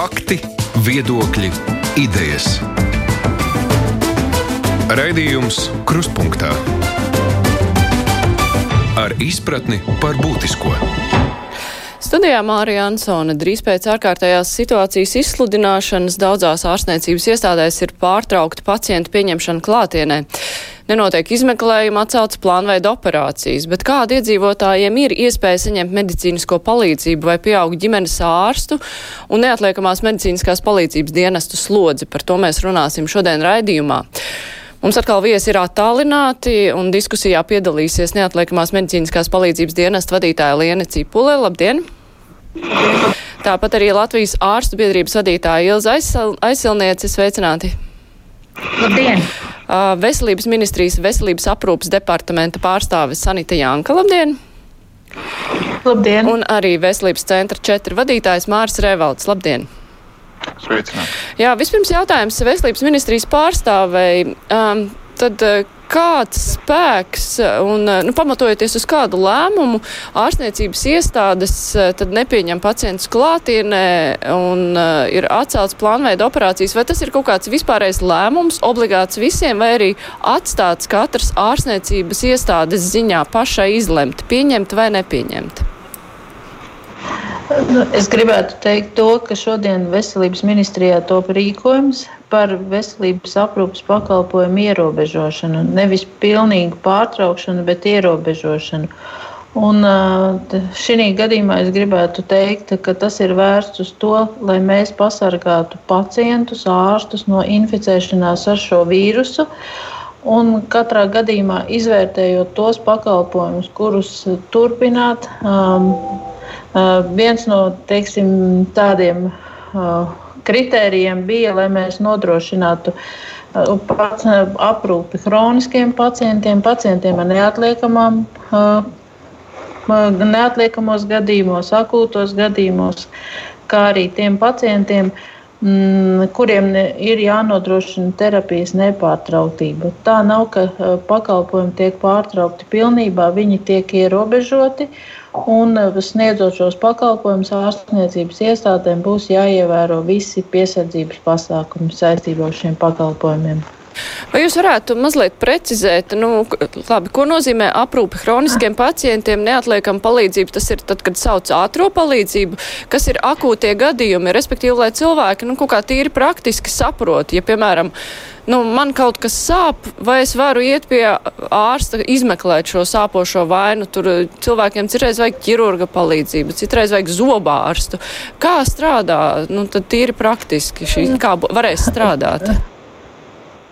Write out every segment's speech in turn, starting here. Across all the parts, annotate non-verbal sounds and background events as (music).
Fakti, viedokļi, idejas. Raidījums Kruspunkta ar izpratni par būtisko. Studijā Mārija Ansone drīz pēc ārkārtējās situācijas izsludināšanas daudzās ārstniecības iestādēs ir pārtraukta pacientu pieņemšana klātienē. Nenotiek izmeklējuma, atceltas plānveida operācijas, bet kādi iedzīvotājiem ir iespēja saņemt medicīnisko palīdzību vai pieaugt ģimenes ārstu un neatliekamās medicīniskās palīdzības dienestu slodzi? Par to mēs runāsim šodien raidījumā. Mums atkal viesi ir attālināti un diskusijā piedalīsies neatliekamās medicīniskās palīdzības dienesta vadītāja Liene Cipule. Labdien! Tāpat arī Latvijas ārstu biedrības vadītāja Ilza Aizsil Aizsilniece. Sveicināti! Labdien! Veselības ministrijas veselības aprūpas departamenta pārstāve Sanita Janka. Labdien! Labdien! Un arī veselības centra četri vadītājs Mārs Revalds. Labdien! Sveicināt. Jā, vispirms jautājums veselības ministrijas pārstāvei. Um, tad kāds spēks un, nu, pamatojoties uz kādu lēmumu, ārstniecības iestādes tad nepieņem pacientus klātienē un uh, ir atcelts plānveida operācijas, vai tas ir kaut kāds vispārējais lēmums, obligāts visiem, vai arī atstāts katras ārstniecības iestādes ziņā pašai izlemt, pieņemt vai nepieņemt? Nu, es gribētu teikt to, ka šodien veselības ministrijā top rīkojums par veselības aprūpas pakalpojumu ierobežošanu. Nevis pilnīgu pārtraukšanu, bet ierobežošanu. Un šī gadījumā es gribētu teikt, ka tas ir vērsts uz to, lai mēs pasargātu pacientus, ārstus no inficēšanās ar šo vīrusu. Un katrā gadījumā izvērtējot tos pakalpojumus, kurus turpināt, um, Uh, viens no teiksim, tādiem uh, kritērijiem bija, lai mēs nodrošinātu uh, aprūpi hroniskiem pacientiem, pacientiem ar neatliekamām, neatliekamos gadījumos, akūtos gadījumos, kā arī tiem pacientiem, mm, kuriem ir jānodrošina terapijas nepārtrauktība. Tā nav, ka pakalpojumi tiek pārtraukti pilnībā, viņi tiek ierobežoti. Un eh, sniedzot šos pakalpojumus ārstniecības iestādēm, būs jāievēro visi piesardzības pasākumi saistībā ar šiem pakalpojumiem. Vai jūs varētu mazliet precizēt, nu, labi, ko nozīmē aprūpe hroniskiem pacientiem, neatliekam palīdzību? Tas ir tad, kad sauc ātro palīdzību, kas ir akūtie gadījumi, respektīvi, lai cilvēki, nu, kaut kā tīri praktiski saprot, ja, piemēram, nu, man kaut kas sāp, vai es varu iet pie ārsta izmeklēt šo sāpošo vainu. Tur cilvēkiem citreiz vajag ķirurga palīdzību, citreiz vajag zobārstu. Kā strādā, nu, tad tīri praktiski šī, kā varēs strādāt?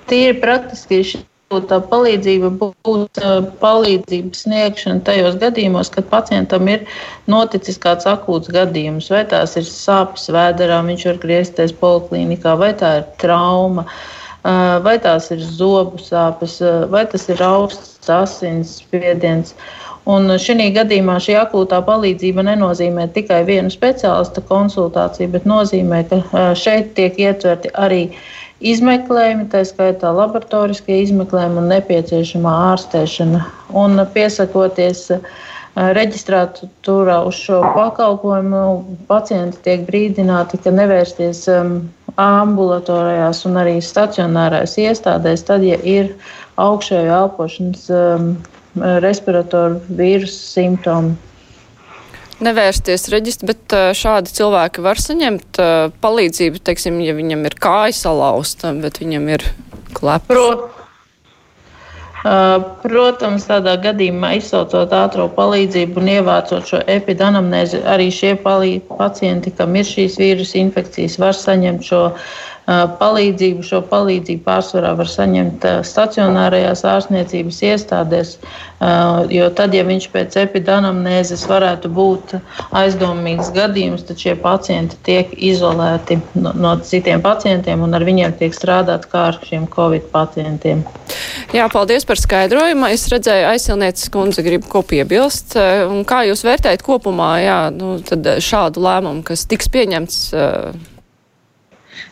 Tīri praktiski tā palīdzība būs palīdzības sniegšana tajos gadījumos, kad pacientam ir noticis kāds akūts gadījums, vai tās ir sāpes vēderā, viņš var griezties poliklīnikā, vai tā ir trauma, vai tās ir zobu sāpes, vai tas ir augsts asins spiediens. Un šī gadījumā šī akūtā palīdzība nenozīmē tikai vienu speciālista konsultāciju, bet nozīmē, ka šeit tiek ietverti arī uh, izmeklējumi, tā skaitā laboratoriskie izmeklējumi un nepieciešamā ārstēšana. Un piesakoties eh, reģistrāturā uz šo pakalpojumu, pacienti tiek brīdināti, ka nevērsties um, ambulatorijās un arī stacionārās iestādēs, tad, ja ir augšējo elpošanas um, respiratoru vīrusu simptomi nevērsties reģistrā, bet šādi cilvēki var saņemt palīdzību, teiksim, ja viņam ir kāja salauzta, bet viņam ir klepa. Prot. Protams, tādā gadījumā izsaucot ātrā palīdzību un ievācot šo epidanamnēzi, arī šie pacienti, kam ir šīs vīrusu infekcijas, var saņemt šo uh, palīdzību. Šo palīdzību pārsvarā var saņemt stacionārajās ārstniecības iestādēs, jo tad, ja viņš pēc epidanamnēzes varētu būt aizdomīgs gadījums, tad šie pacienti tiek izolēti no, no citiem pacientiem un ar viņiem tiek strādāt kā ar šiem covid pacientiem. Jā, paldies par skaidrojumu. Es redzēju, aizsilnieces kundze grib ko piebilst. Un kā jūs vērtējat kopumā jā, nu, šādu lēmumu, kas tiks pieņemts? Uh,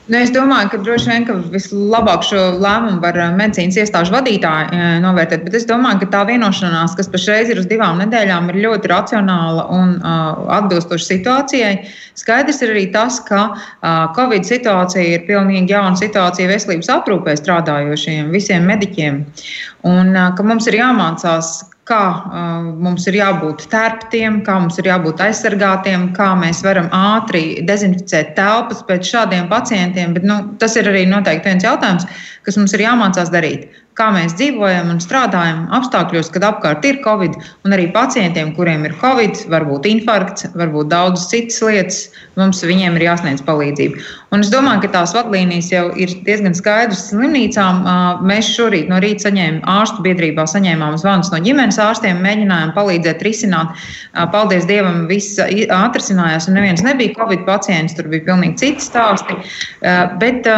Nu, es domāju, ka droši vien ka vislabāk šo lēmumu var medicīnas iestāžu vadītāji novērtēt, bet es domāju, ka tā vienošanās, kas pašreiz ir uz divām nedēļām, ir ļoti racionāla un uh, atbilstoša situācijai. Skaidrs ir arī tas, ka uh, Covid situācija ir pilnīgi jauna situācija veselības aprūpē strādājošiem, visiem mediķiem, un uh, ka mums ir jāmācās, kā uh, mums ir jābūt tērptiem, kā mums ir jābūt aizsargātiem, kā mēs varam ātri dezinficēt telpas pēc šādiem pacientiem. Bet, nu, tas ir arī noteikti viens jautājums, kas mums ir jāmācās darīt kā mēs dzīvojam un strādājam apstākļos, kad apkārt ir covid, un arī pacientiem, kuriem ir covid, varbūt infarkts, varbūt daudzas citas lietas, mums viņiem ir jāsniedz palīdzība. Un es domāju, ka tās vadlīnijas jau ir diezgan skaidras slimnīcām. Mēs šorīt no rīta saņēmām ārstu biedrībā, saņēmām zvanus no ģimenes ārstiem, mēģinājām palīdzēt risināt. Paldies Dievam, viss atrisinājās, un neviens nebija covid pacients, tur bija pilnīgi citi stāsti. Bet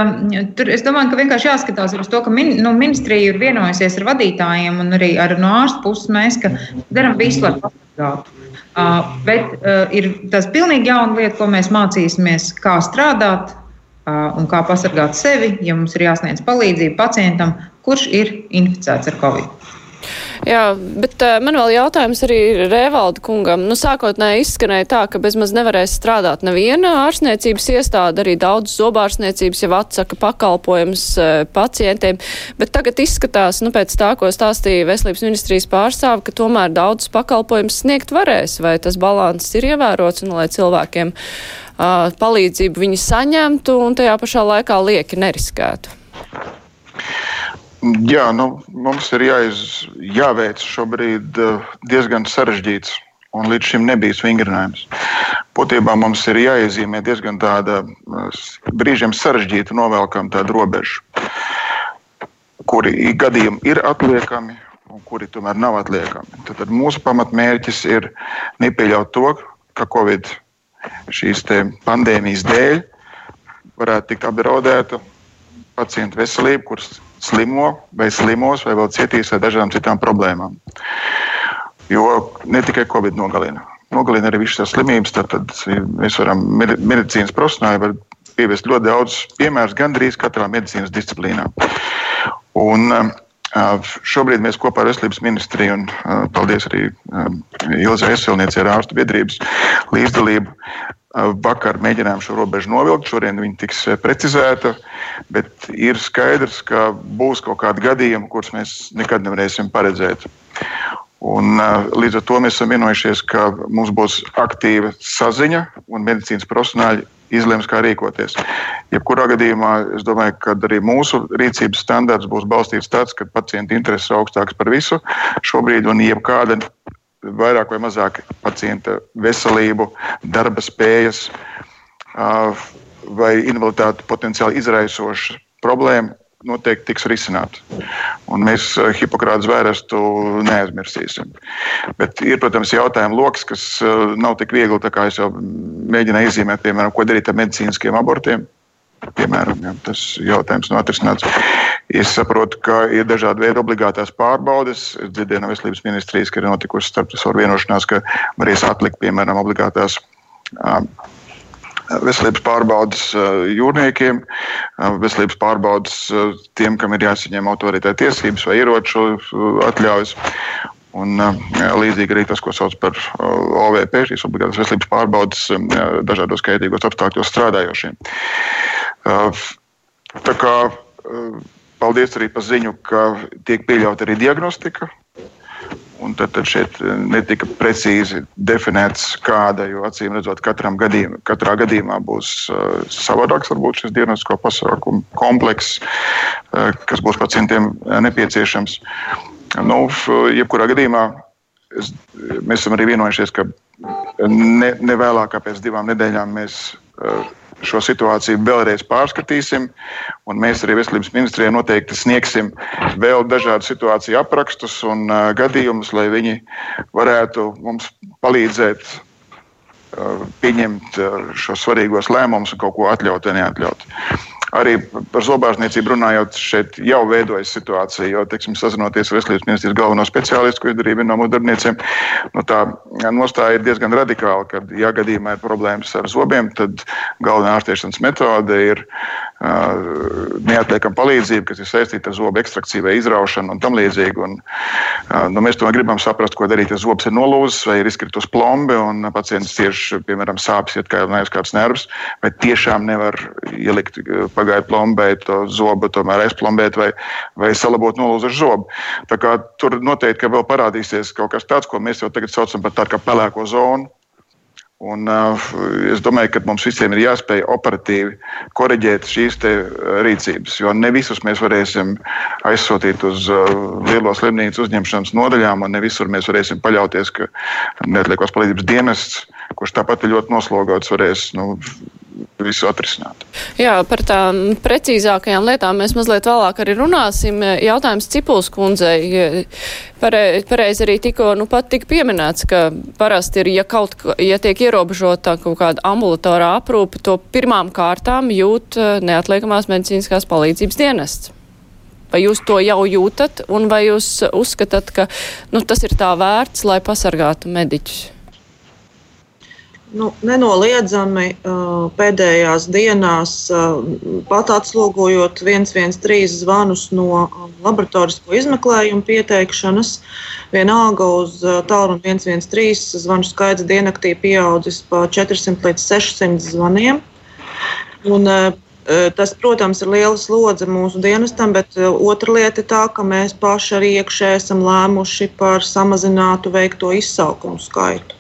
tur es domāju, ka vienkārši jāskatās uz to, ka min, nu, ministrija ir vienojusies ar vadītājiem un arī ar no ārsta puses mēs, ka darām visu, lai pasargātu. Uh, bet uh, ir tas pilnīgi jauna lieta, ko mēs mācīsimies, kā strādāt uh, un kā pasargāt sevi, ja mums ir jāsniedz palīdzība pacientam, kurš ir inficēts ar covid. Jā, bet uh, man vēl jautājums arī Rēvalda kungam. Nu, sākotnēji izskanēja tā, ka bezmaz nevarēs strādāt neviena ārstniecības iestāde, arī daudz zobārstniecības jau atsaka pakalpojums uh, pacientiem, bet tagad izskatās, nu, pēc tā, ko stāstīja Veselības ministrijas pārstāve, ka tomēr daudz pakalpojums sniegt varēs, vai tas balans ir ievērots un lai cilvēkiem uh, palīdzību viņi saņemtu un tajā pašā laikā lieki neriskētu. Jā, nu, mums ir jāiz, jāveic šobrīd eh, diezgan sarežģīts un līdz šim nebijis vingrinājums. Būtībā mums ir jāiezīmē diezgan tāda eh, brīžiem sarežģīta novelkama tāda robeža, kuri gadījumi ir atliekami un kuri tomēr nav atliekami. Tad, tad mūsu pamatmērķis ir nepieļaut to, ka Covid šīs pandēmijas dēļ varētu tikt apdraudēta pacientu veselība, kuras slimo vai slimos vai vēl cietīs ar dažādām citām problēmām. Jo ne tikai Covid nogalina. Nogalina arī visas tās slimības. Tad, tad mēs varam, medicīnas profesionāļi var pievest ļoti daudz piemērus gandrīz katrā medicīnas disciplīnā. Un, Šobrīd mēs kopā ar Veselības ministriju un paldies arī Ilzai Eselniecei ar ārstu biedrības līdzdalību Vakar mēģinājām šo robežu novilkt, šodien viņa tiks precizēta, bet ir skaidrs, ka būs kaut kādi gadījumi, kurus mēs nekad nevarēsim paredzēt. Un, līdz ar to mēs esam vienojušies, ka mums būs aktīva saziņa un medicīnas profesionāļi izlems, kā rīkoties. Jebkurā gadījumā es domāju, ka arī mūsu rīcības standarts būs balstīts tāds, ka pacienta intereses ir augstākas par visu šobrīd, un jebkāda vairāk vai mazāk pacienta veselību, darba spējas vai invaliditāti potenciāli izraisoša problēma noteikti tiks risināta. Un mēs Hipokrāta zvērstu neaizmirsīsim. Bet ir, protams, jautājumu lokus, kas nav tik viegli, es jau mēģināju izzīmēt, piemēram, ko darīt ar medicīniskiem abortiem. Piemēram, ja, tas jautājums nav atrisināts. Es saprotu, ka ir dažādi veidi obligātās pārbaudes. Es dzirdēju no Veselības ministrijas, ka ir notikusi starptautiskā vienošanās, ka varēs atlikt, piemēram, obligātās veselības pārbaudas jūrniekiem, veselības pārbaudas tiem, kam ir jāsaņem autoritāte tiesības vai ieroču atļaujas. Un, līdzīgi arī tas, ko sauc par OVP, šīs obligātās veselības pārbaudas dažādos kaitīgos apstākļos strādājošiem. Tā kā Paldies arī par ziņu, ka tiek pieļauta arī diagnostika. Un tad, tad šeit netika precīzi definēts, kāda, jo acīm redzot, gadījum, katrā gadījumā būs uh, savādāks varbūt šis diagnostisko pasākumu komplekss, uh, kas būs pacientiem nepieciešams. Nu, jebkurā gadījumā es, mēs esam arī vienojušies, ka ne, ne vēlāk pēc divām nedēļām mēs uh, šo situāciju vēlreiz pārskatīsim. Mēs arī veselības ministrijai noteikti sniegsim vēl dažādu situāciju aprakstus un uh, gadījumus, lai viņi varētu mums palīdzēt uh, pieņemt uh, šos svarīgos lēmumus un kaut ko atļaut vai neatļaut. Arī par zobārstniecību runājot, šeit jau veidojas situācija, jo, teiksim, sazinoties ar veselības ministrijas galveno speciālistu, ko izdarīja viena no mūsu darbiniecēm, nu, tā nostāja ir diezgan radikāla, ka, ja gadījumā ir problēmas ar zobiem, tad galvenā ārstēšanas metode ir neatliekama palīdzība, kas ir saistīta ar zobu ekstrakciju vai izraušanu un tam līdzīgi. Un, nu, mēs tomēr gribam saprast, ko darīt, ja zobs ir nolūzis vai ir izkritus plombi un pacients tieši, piemēram, sāpes, iet kā neaizkārts nervs, vai tiešām nevar ielikt pagaidu plombēt to zobu, tomēr aizplombēt vai, vai salabot nolūzušu zobu. Tā kā tur noteikti vēl parādīsies kaut kas tāds, ko mēs jau tagad saucam par tādu kā pelēko zonu. Un, uh, es domāju, ka mums visiem ir jāspēj operatīvi korrigēt šīs rīcības, jo ne visus mēs varēsim aizsūtīt uz uh, lielo slimnīcu uzņemšanas nodaļām, un ne visur mēs varēsim paļauties, ka neatliekos palīdzības dienests, kurš tāpat ir ļoti noslogots, varēs nu, visu atrisināt. Jā, par tām precīzākajām lietām mēs mazliet vēlāk arī runāsim. Jautājums Cipuls kundzei. Pareizi pare, arī tikko nu, pat tika pieminēts, ka parasti ir, ja kaut, ja tiek ierobežota kaut kāda ambulatorā aprūpe, to pirmām kārtām jūt eh, neatliekamās medicīniskās palīdzības dienests. Vai jūs to jau jūtat, un vai jūs uzskatāt, ka nu, tas ir tā vērts, lai pasargātu mediķus? Nu, nenoliedzami pēdējās dienās, pat atslogojot 113 zvanus no laboratorisko izmeklējumu pieteikšanas, vienalga uz tālruni 113 zvanu skaits diennaktī pieaudzis pa 400 līdz 600 zvaniem. Un, Tas, protams, ir liela slodze mūsu dienestam, bet otra lieta ir tā, ka mēs paši arī iekšēji esam lēmuši par samazinātu veikto izsaukumu skaitu.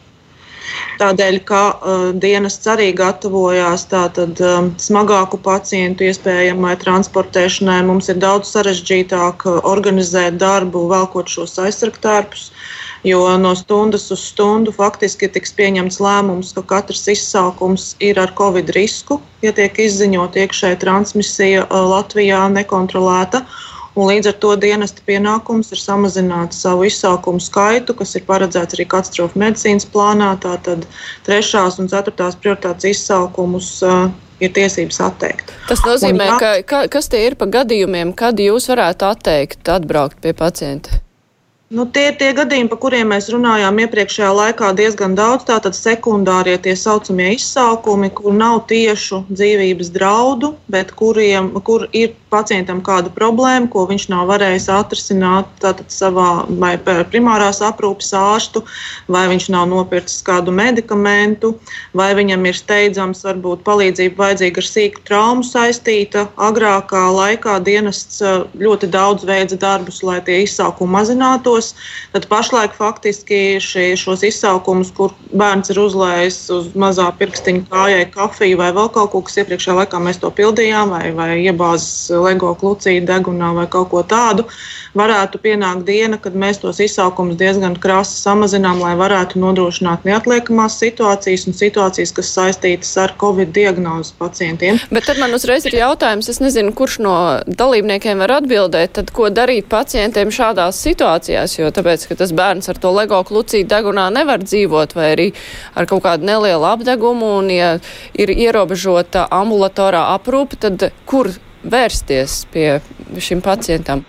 Tādēļ, ka uh, dienests arī gatavojās tātad um, smagāku pacientu iespējamai transportēšanai, mums ir daudz sarežģītāk uh, organizēt darbu, velkot šos aizsargtērpus. Jo no stundas uz stundu faktiski tiks pieņemts lēmums, ka katrs izsaukums ir ar covid risku, ja tiek izziņot iekšēji transmisija uh, Latvijā nekontrolēta. Un līdz ar to dienesta pienākums ir samazināt savu izsaukumu skaitu, kas ir paredzēts arī katastrofu medicīnas plānā. Tātad trešās un ceturtās prioritātes izsaukumus uh, ir tiesības atteikt. Tas nozīmē, un, ka, ka, kas tie ir pa gadījumiem, kad jūs varētu atteikt atbraukt pie pacienta? Nu, tie ir tie gadījumi, par kuriem mēs runājām iepriekšējā laikā diezgan daudz. Tātad sekundārie tā saucamie izsaukumi, kur nav tiešu dzīvības draudu, bet kuriem, kur ir pacientam kāda problēma, ko viņš nav varējis atrisināt savā vai primārās aprūpes ārstu, vai viņš nav nopircis kādu medikamentu, vai viņam ir steidzams, varbūt palīdzība vajadzīga ar sīku traumu saistīta. Agrākā laikā dienests ļoti daudz veids darbus, lai tie izsaukumi mazinātos. Tad pašlaik faktiski šie, šos izsaukumus, kur bērns ir uzlējis uz mazā pirkstiņa kājai kafiju vai vēl kaut ko, kas iepriekšējā laikā mēs to pildījām, vai, vai iebāzes LEGO klucī degunā vai kaut ko tādu, varētu pienākt diena, kad mēs tos izsaukumus diezgan krasi samazinām, lai varētu nodrošināt neatliekamās situācijas un situācijas, kas saistītas ar covid diagnozes pacientiem. Bet tad man uzreiz ir jautājums, es nezinu, kurš no dalībniekiem var atbildēt, tad ko darīt pacientiem šādās situācijās? jo tāpēc, ka tas bērns ar to lego klucīti degunā nevar dzīvot vai arī ar kaut kādu nelielu apdegumu un, ja ir ierobežota ambulatorā aprūpe, tad kur vērsties pie šim pacientam?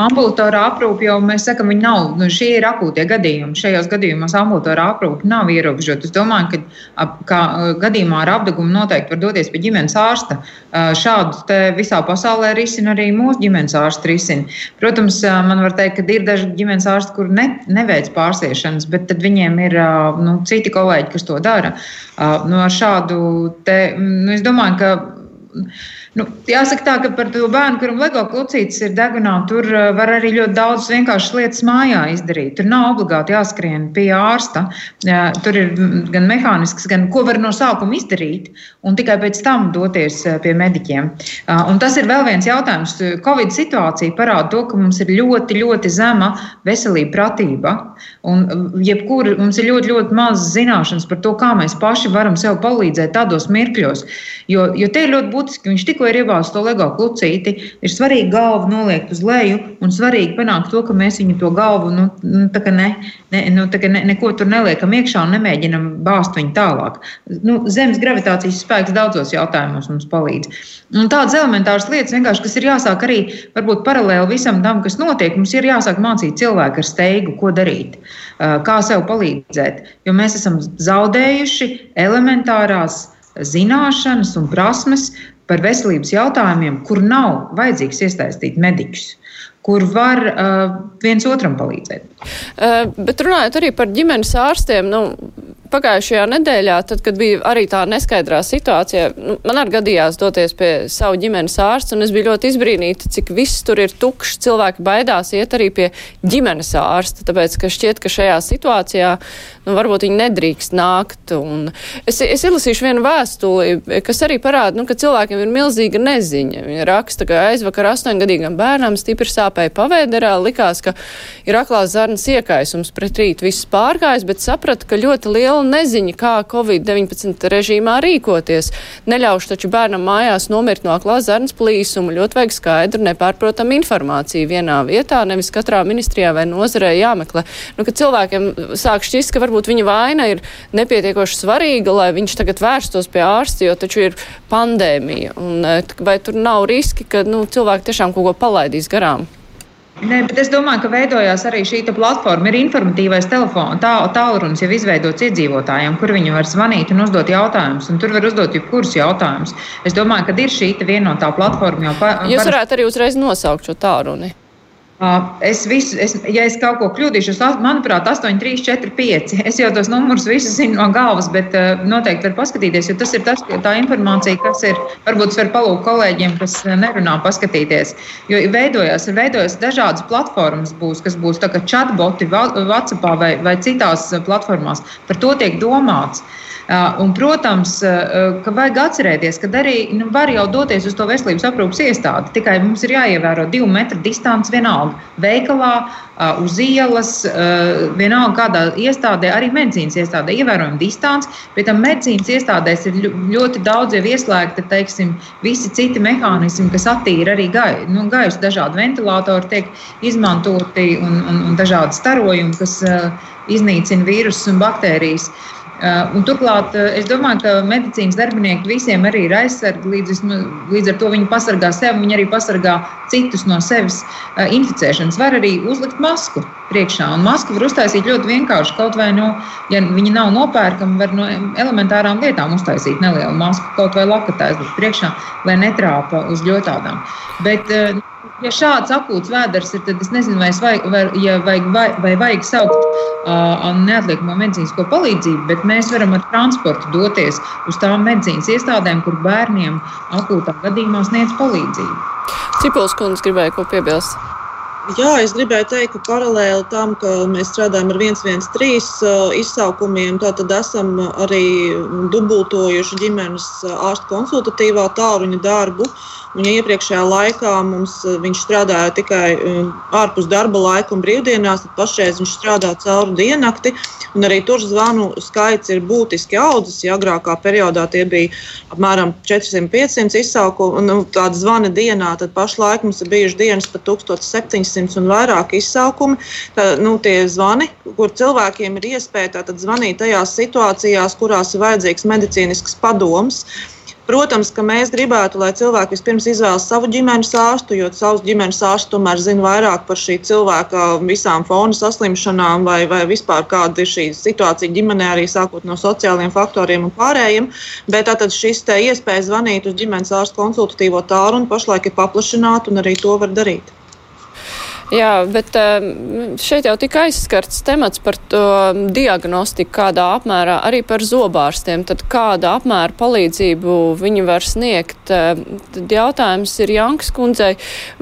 Ambulatorā aprūpe jau mēs sakām, viņi nav. Nu, šie ir akūtie gadījumi. Šajos gadījumos ambulatorā aprūpe nav ierobežota. Es domāju, ka ap, kā, gadījumā ar apgabumu noteikti var doties pie ģimenes ārsta. Šādu visā pasaulē risina arī mūsu ģimenes ārsts. Risina. Protams, man var teikt, ka ir daži ģimenes ārsti, kur ne, neveic pārsiešanas, bet viņiem ir nu, citi kolēģi, kas to dara. Nu, ar šādu te, nu, es domāju, ka Nu, jāsaka tā, ka par to bērnu, kuram LEGO klucītis ir degunā, tur uh, var arī ļoti daudz vienkāršas lietas mājā izdarīt. Tur nav obligāti jāskrien pie ārsta. Tur ir gan mehānisks, gan ko var no sākuma izdarīt, un tikai pēc tam doties uh, pie mediķiem. Un tas ir vēl viens jautājums. Covid situācija parāda to, ka mums ir ļoti, ļoti zema veselība pratība. Un jebkur mums ir ļoti, ļoti maz zināšanas par to, kā mēs paši varam sev palīdzēt tādos mirkļos. Jo, jo te ir ļoti būtiski būtiski. Viņš tikko ir iebāzis to LEGO klucīti. Ir svarīgi galvu noliekt uz leju un svarīgi panākt to, ka mēs viņu to galvu nu, nu, ne, ne, nu, ne, neko tur neliekam iekšā un nemēģinam bāzt viņu tālāk. Nu, zemes gravitācijas spēks daudzos jautājumos mums palīdz. Un tādas elementāras lietas, kas ir jāsāk arī varbūt paralēli visam tam, kas notiek, mums ir jāsāk mācīt cilvēku ar steigu, ko darīt, kā sev palīdzēt. Jo mēs esam zaudējuši elementārās zināšanas un prasmes par veselības jautājumiem, kur nav vajadzīgs iesaistīt medikus kur var uh, viens otram palīdzēt. Uh, bet runājot arī par ģimenes ārstiem, nu, pagājušajā nedēļā, tad, kad bija arī tā neskaidrā situācija, nu, man arī gadījās doties pie savu ģimenes ārsta, un es biju ļoti izbrīnīta, cik viss tur ir tukšs. Cilvēki baidās iet arī pie ģimenes ārsta, tāpēc, ka šķiet, ka šajā situācijā, nu, varbūt viņi nedrīkst nākt. Un es, es izlasīšu vienu vēstuli, kas arī parāda, nu, ka cilvēkiem ir milzīga neziņa. Viņa raksta, ka aizvakar astoņgadīgam bērnam stipri sāpēja pavēderā, likās, ka ir aklās zarnas iekaisums pret rīt viss pārgājis, bet saprata, ka ļoti liela liela neziņa, kā Covid-19 režīmā rīkoties. Neļaušu taču bērnam mājās nomirt no aklās zarnas plīsuma. Ļoti vajag skaidru, nepārprotamu informāciju vienā vietā, nevis katrā ministrijā vai nozarē jāmeklē. Nu, cilvēkiem sāk šķist, ka varbūt viņa vaina ir nepietiekoši svarīga, lai viņš tagad vērstos pie ārsta, jo taču ir pandēmija. Un, eh, vai tur nav riski, ka nu, cilvēki tiešām kaut ko palaidīs garām? Nē, bet es domāju, ka veidojās arī šī platforma. Ir informatīvais telefons, tā, tālrunis jau izveidots iedzīvotājiem, kur viņi var zvanīt un uzdot jautājumus. Un tur var uzdot jebkurus jautājumus. Es domāju, ka ir šī vienotā platforma jau. Pa, Jūs varētu arī uzreiz nosaukt šo tālruni. Es visu, es, ja es kaut ko kļūdīšu, manuprāt, 8, 3, 4, 5. Es jau tos numurus visus zinu no galvas, bet noteikti var paskatīties, jo tas ir tas, tā informācija, kas ir. Varbūt var palūgt kolēģiem, kas nerunā, paskatīties. Jo veidojās, veidojās dažādas platformas, būs, kas būs chatboti, WhatsApp vai, vai citās platformās. Par to tiek domāts. Uh, Un, protams, ka vajag atcerēties, ka arī nu, var jau doties uz to veselības aprūpas iestādi. Tikai mums ir jāievēro divu metru distance vienalga. Veikalā, uz ielas, vienalga kādā iestādē, arī medicīnas iestādē, ievērojama distance. Pēc tam medicīnas iestādēs ir ļoti daudz jau ieslēgti teiksim, visi citi mehānismi, kas attīra arī gai, nu, gaisu. Dažādi ventilatori tiek izmantoti un, un, un dažādi starojumi, kas iznīcina vīrusus un baktērijas. Uh, un turklāt uh, es domāju, ka medicīnas darbinieki visiem arī ir aizsargi. Līdz, līdz ar to viņi pasargā sevi, viņi arī pasargā citus no sevis uh, inficēšanas. Var arī uzlikt masku priekšā. Un masku var uztaisīt ļoti vienkārši. Kaut vai, nu, ja viņi nav nopērkami, var no elementārām lietām uztaisīt nelielu masku, kaut vai lakatā aizlikt priekšā, lai netrāpa uz ļotādām. Bet, ja šāds akūts vēders ir, tad es nezinu, vai, vajag, vai, ja vajag, vai, vai vajag saukt uh, neatliekamo medicīnisko palīdzību, bet mēs varam ar transportu doties uz tām medicīnas iestādēm, kur bērniem akūtā gadījumā sniedz palīdzību. Cipuls kundze gribēja ko piebilst. Jā, es gribēju teikt, ka paralēli tam, ka mēs strādājam ar 113 izsaukumiem, tad esam arī dubultojuši ģimenes ārstu konsultatīvā tāluņa darbu. Un, ja iepriekšējā laikā mums, eh, viņš strādāja tikai ārpus darba laika un brīvdienās, tad pašreiz viņš strādā cauri diennakti. Arī tur zvanu skaits ir būtiski audzis. Ja agrākā periodā tie bija apmēram 400-500 izsaukumu, nu, tāda zvana dienā, tad pašlaik mums ir bijuši dienas pat 1700 un vairāk izsaukumi. Tā, nu, tie zvani, kur cilvēkiem ir iespēja zvanīt tajās situācijās, kurās ir vajadzīgs medicīnisks padoms. Protams, ka mēs gribētu, lai cilvēki vispirms izvēlas savu ģimenes ārstu, jo savs ģimenes ārsts tomēr zina vairāk par šī cilvēka visām fona saslimšanām vai, vai vispār kāda ir šī situācija ģimenē, arī sākot no sociāliem faktoriem un pārējiem. Bet tātad šis iespēja zvanīt uz ģimenes ārstu konsultatīvo tālruni pašlaik ir paplašināta un arī to var darīt. Jā, bet ehm, šeit jau tika aizskarts temats par to diagnostiku, kādā apmērā arī par zobārstiem. Tad kāda apmēra palīdzību viņi var sniegt? Ehm, tad jautājums ir Jankas kundzei,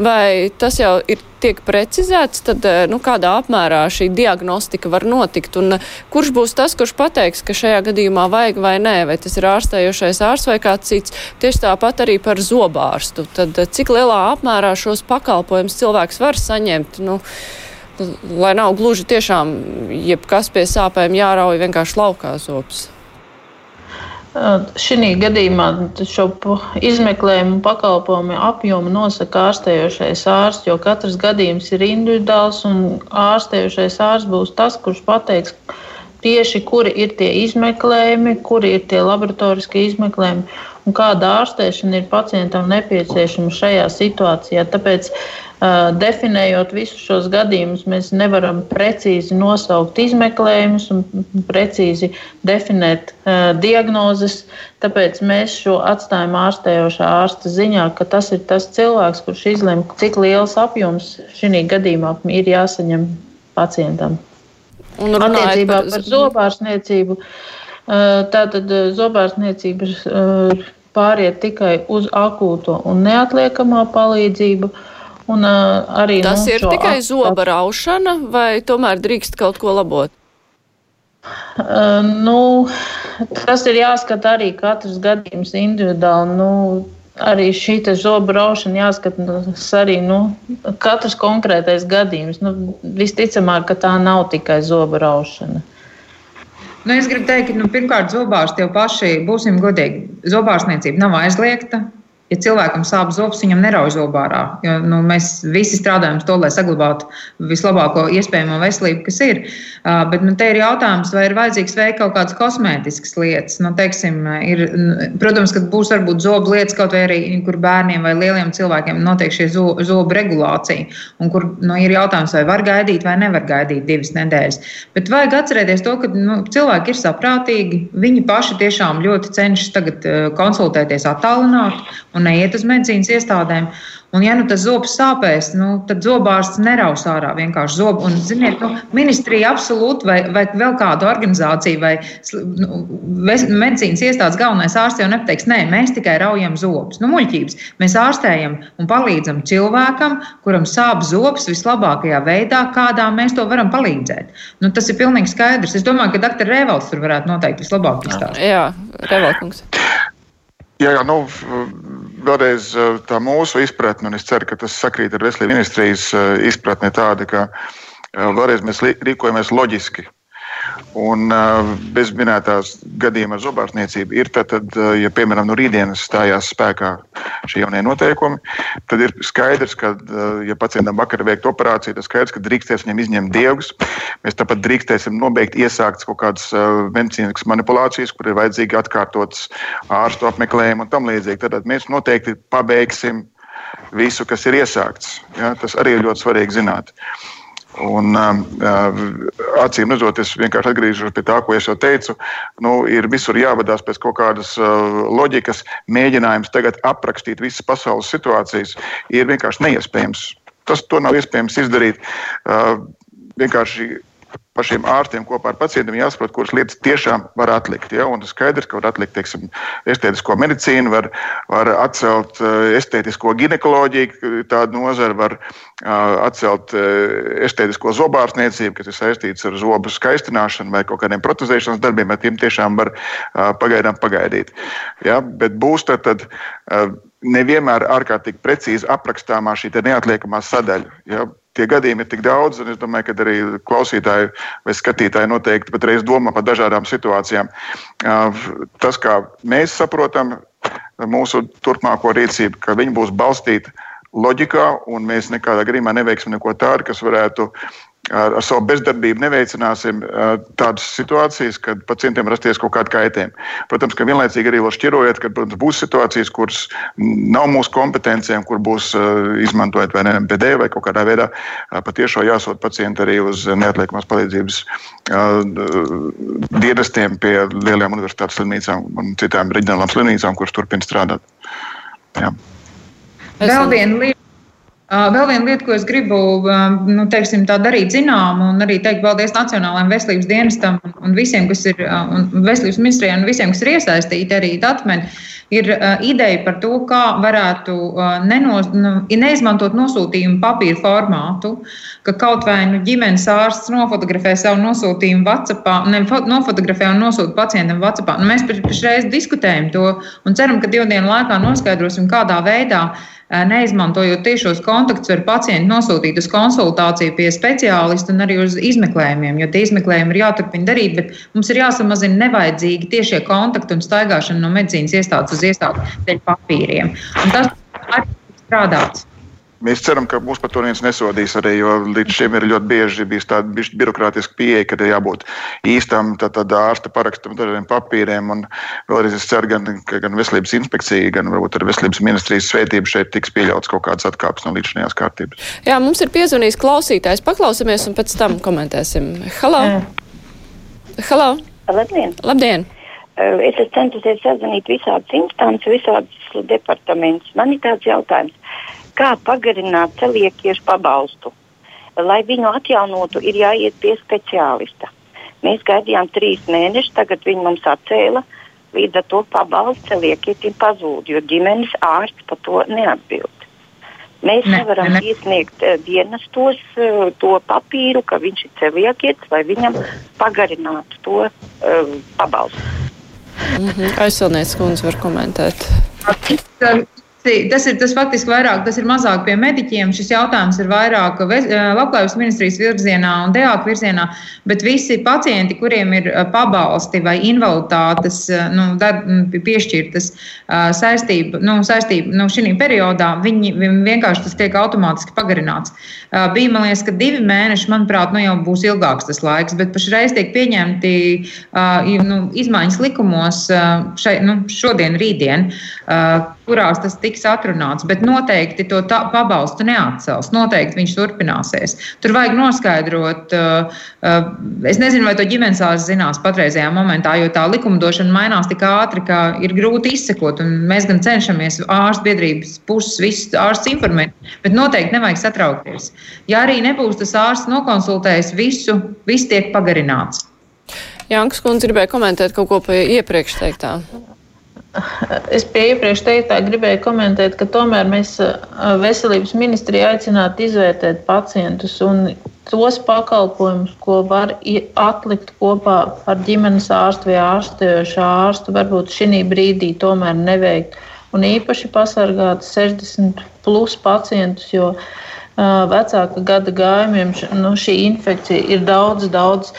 vai tas jau ir tiek precizēts, tad eh, nu, kādā apmērā šī diagnostika var notikt un eh, kurš būs tas, kurš pateiks, ka šajā gadījumā vajag vai nē, vai tas ir ārstējošais ārsts vai kāds cits. Tieši tāpat arī par zobārstu. Tad eh, cik lielā apmērā šos pakalpojumus cilvēks var saņemt? Nu, lai nav gluži tiešām jebkas pie sāpēm jārauj vienkārši laukā zops. Šī gadījumā šo izmeklējumu pakalpojumu apjomu nosaka ārstējošais ārsts, jo katrs gadījums ir individuāls un ārstējošais ārsts būs tas, kurš pateiks tieši, kuri ir tie izmeklējumi, kuri ir tie laboratoriskie izmeklējumi un kāda ārstēšana ir pacientam nepieciešama šajā situācijā. Tāpēc Definējot visus šos gadījumus, mēs nevaram precīzi nosaukt izmeklējumus un precīzi definēt uh, diagnozes. Tāpēc mēs šo atstājam ārstējošā ārsta ziņā, ka tas ir tas cilvēks, kurš izlemj, cik liels apjoms šī gadījumā ir jāsaņem pacientam. Un attiecībā par, par zobārstniecību. Tātad zobārstniecības pāriet tikai uz akūto un neatliekamo palīdzību. Uh, Un, uh, arī, Tas nu, ir tikai zoba raušana, vai tomēr drīkst kaut ko labot? Uh, nu, tas ir jāskata arī katrs gadījums individuāli. Nu, arī šī zobu raušana jāskatās arī nu, katrs konkrētais gadījums. Nu, visticamāk, ka tā nav tikai zobu raušana. Nu, es gribu teikt, ka nu, pirmkārt, zobārsti jau paši, būsim godīgi, zobārstniecība nav aizliegta ja cilvēkam sāp zobs, viņam nerauj zobārā. Jo, nu, mēs visi strādājam to, lai saglabātu vislabāko iespējamo veselību, kas ir. Uh, bet nu, te ir jautājums, vai ir vajadzīgs veikt kaut kādas kosmētiskas lietas. Nu, teiksim, ir, protams, ka būs varbūt zobu lietas kaut vai arī, kur bērniem vai lieliem cilvēkiem notiek šie zo, zobu regulācija, un kur nu, ir jautājums, vai var gaidīt vai nevar gaidīt divas nedēļas. Bet vajag atcerēties to, ka nu, cilvēki ir saprātīgi, viņi paši tiešām ļoti cenšas tagad konsultēties attālināti un neiet uz medicīnas iestādēm. Un, ja nu tas zobs sāpēs, nu, tad zobārsts neraus ārā vienkārši zobu. Un, ziniet, nu, ministrija absolūti vai, vai vēl kāda organizācija vai nu, medicīnas iestādes galvenais ārsts jau nepateiks, nē, mēs tikai raujam zobus. Nu, muļķības. Mēs ārstējam un palīdzam cilvēkam, kuram sāp zobs vislabākajā veidā, kādā mēs to varam palīdzēt. Nu, tas ir pilnīgi skaidrs. Es domāju, ka dr. Revels tur varētu noteikti vislabāk izstāstīt. Jā, Revelkungs. Jā, jā, nu, vēlreiz tā mūsu izpratne, un es ceru, ka tas sakrīt ar veselības ministrijas izpratni tāda, ka vēlreiz mēs rīkojamies loģiski. Un bez minētās gadījuma ar zobārstniecību ir tad, tad ja piemēram no rītdienas stājās spēkā šie jaunie noteikumi, tad ir skaidrs, ka, ja pacientam vakar veikt operāciju, tad skaidrs, ka drīkstēs viņam izņemt diegus. Mēs tāpat drīkstēsim nobeigt iesāktas kaut kādas medicīniskas manipulācijas, kur ir vajadzīgi atkārtotas ārstu apmeklējumi un tam līdzīgi. Tad mēs noteikti pabeigsim visu, kas ir iesākts. Ja? Tas arī ir ļoti svarīgi zināt. Un, uh, acīm redzot, es vienkārši atgriežos pie tā, ko es jau teicu. Nu, ir visur jāvadās pēc kaut kādas uh, loģikas. Mēģinājums tagad aprakstīt visas pasaules situācijas ir vienkārši neiespējams. Tas nav iespējams izdarīt. Uh, vienkārši pašiem ārstiem kopā ar pacientiem jāsaprot, kuras lietas tiešām var atlikt. Ja? Un skaidrs, ka var atlikt teiksim, estētisko medicīnu, var, var atcelt eh, estētisko ginekoloģiju, tādu nozari, var eh, atcelt eh, estētisko zobārstniecību, kas ir saistīts ar zobu skaistināšanu vai kaut kādiem protezēšanas darbiem, ar tiem tiešām var pagaidām pagaidīt. Ja? Bet būs tad, tad nevienmēr ārkārtīgi precīzi aprakstāmā šī neatliekamā sadaļa. Ja? Tie gadījumi ir tik daudz, un es domāju, ka arī klausītāji vai skatītāji noteikti patreiz domā par dažādām situācijām. Tas, kā mēs saprotam mūsu turpmāko rīcību, ka viņi būs balstīti loģikā, un mēs nekādā gadījumā neveiksim neko tādu, kas varētu ar, ar savu bezdarbību neveicināsim tādas situācijas, kad pacientiem rasties kaut kāda kaitējuma. Protams, ka vienlaicīgi arī šķirojot, ka protams, būs situācijas, kuras nav mūsu kompetencijām, kur būs izmantojot vai NMPD vai kaut kādā veidā patiešām jāsūt pacienti arī uz neatliekamās palīdzības dienestiem pie lielajām universitātes slimnīcām un citām reģionālām slimnīcām, kuras turpina strādāt. Jā. Vēl viena lieta Vēl viena lieta, ko es gribu nu, teiksim, darīt zinām, un arī teikt paldies Nacionālajiem veselības dienestam un visiem, kas ir veselības ministrijai un visiem, kas ir iesaistīti arī datmeni, ir ideja par to, kā varētu nenos, nu, neizmantot nosūtījumu papīra formātu, ka kaut vai nu, ģimenes ārsts nofotografē savu nosūtījumu WhatsApp, ne, nofotografē un nosūta pacientam WhatsApp. Nu, mēs pašreiz diskutējam to un ceram, ka divu dienu laikā noskaidrosim, kādā veidā neizmantojot tiešos kontaktus, var pacientu nosūtīt uz konsultāciju pie speciālista un arī uz izmeklējumiem, jo tie izmeklējumi ir jāturpina darīt, bet mums ir jāsamazina nevajadzīgi tiešie kontakti un staigāšana no medicīnas iestādes uz iestādi dēļ papīriem. Un tas arī strādāts. Mēs ceram, ka mūs par to neviens nesodīs arī, jo līdz šim ir ļoti bieži bijis tāda birokrātiska pieeja, ka ir jābūt īstam tā, ārsta parakstam, tādiem papīriem. Un vēlreiz es ceru, gan, ka gan veselības inspekcija, gan varbūt arī veselības ministrijas svētība šeit tiks pieļauts kaut kādas atkāpes no līdzinājās kārtības. Jā, mums ir piezvanījis klausītājs. Paklausāmies un pēc tam komentēsim. Halo! Halo! Labdien! Labdien. Es esmu centusies sazvanīt visādas instances, visādas departamentus. Man ir tāds jautājums kā pagarināt celiekiešu pabalstu. Lai viņu atjaunotu, ir jāiet pie speciālista. Mēs gaidījām trīs mēnešus, tagad viņi mums atcēla. Līdz ar to pabalsts celiekietim pazūd, jo ģimenes ārsts par to neatbild. Mēs ne, nevaram ne. iesniegt uh, dienestos uh, to papīru, ka viņš ir celiekietis, lai viņam pagarinātu to uh, pabalstu. Mm -hmm. Aizsilnieks kundze var komentēt. Tas ir tas faktiski vairāk, tas ir mazāk pie mediķiem. Šis jautājums ir vairāk labklājības ministrijas virzienā un DEAK virzienā, bet visi pacienti, kuriem ir pabalsti vai invaliditātes nu, piešķirtas saistība, nu, saistība nu, šī periodā, viņi, viņi vienkārši tas tiek automātiski pagarināts. Bija, man liekas, ka divi mēneši, manuprāt, nu, jau būs ilgāks tas laiks, bet pašreiz tiek pieņemti nu, izmaiņas likumos šai, nu, šodien, rītdien, kurās tas tiks atrunāts, bet noteikti to pabalstu neatcels. Noteikti viņš turpināsies. Tur vajag noskaidrot, uh, uh, es nezinu, vai to ģimenes ārsts zinās patreizajā momentā, jo tā likumdošana mainās tik ātri, ka ir grūti izsekot. Mēs gan cenšamies ārstu biedrības puses visus ārstus informēt, bet noteikti nevajag satraukties. Ja arī nebūs tas ārsts nokonsultējis visu, viss tiek pagarināts. Jānis Kundze gribēja komentēt kaut ko pie iepriekš teiktā. Es pie iepriekš teiktā gribēju komentēt, ka tomēr mēs veselības ministrija aicinātu izvērtēt pacientus un tos pakalpojumus, ko var atlikt kopā ar ģimenes ārstu vai ārstējošā ārstu, varbūt šī brīdī tomēr neveikt. Un īpaši pasargāt 60 plus pacientus, jo vecāka gada gājumiem nu, šī infekcija ir daudz, daudz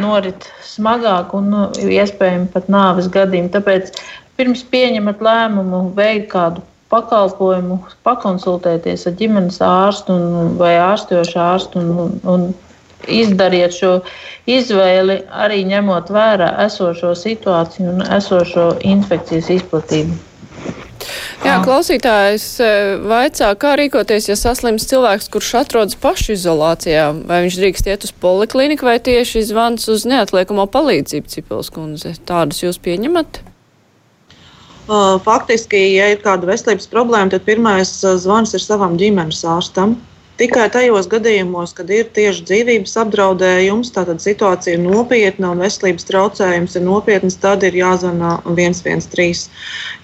norit smagāk un nu, iespējami pat nāves gadījumi. Tāpēc pirms pieņemat lēmumu veikt kādu pakalpojumu, pakonsultēties ar ģimenes ārstu un, vai ārstojošu ārstu un, un, un izdariet šo izvēli, arī ņemot vērā esošo situāciju un esošo infekcijas izplatību. Jā, klausītājs e, vaicā, kā rīkoties, ja saslims cilvēks, kurš atrodas pašizolācijā, vai viņš drīkst iet uz polikliniku vai tieši zvans uz neatliekamo palīdzību, Cipels kundze. Tādus jūs pieņemat? Faktiski, ja ir kāda veselības problēma, tad pirmais zvans ir savam ģimenes ārstam. Tikai tajos gadījumos, kad ir tieši dzīvības apdraudējums, tātad situācija ir nopietna un veselības traucējums ir nopietns, tad ir jāzvanā 113.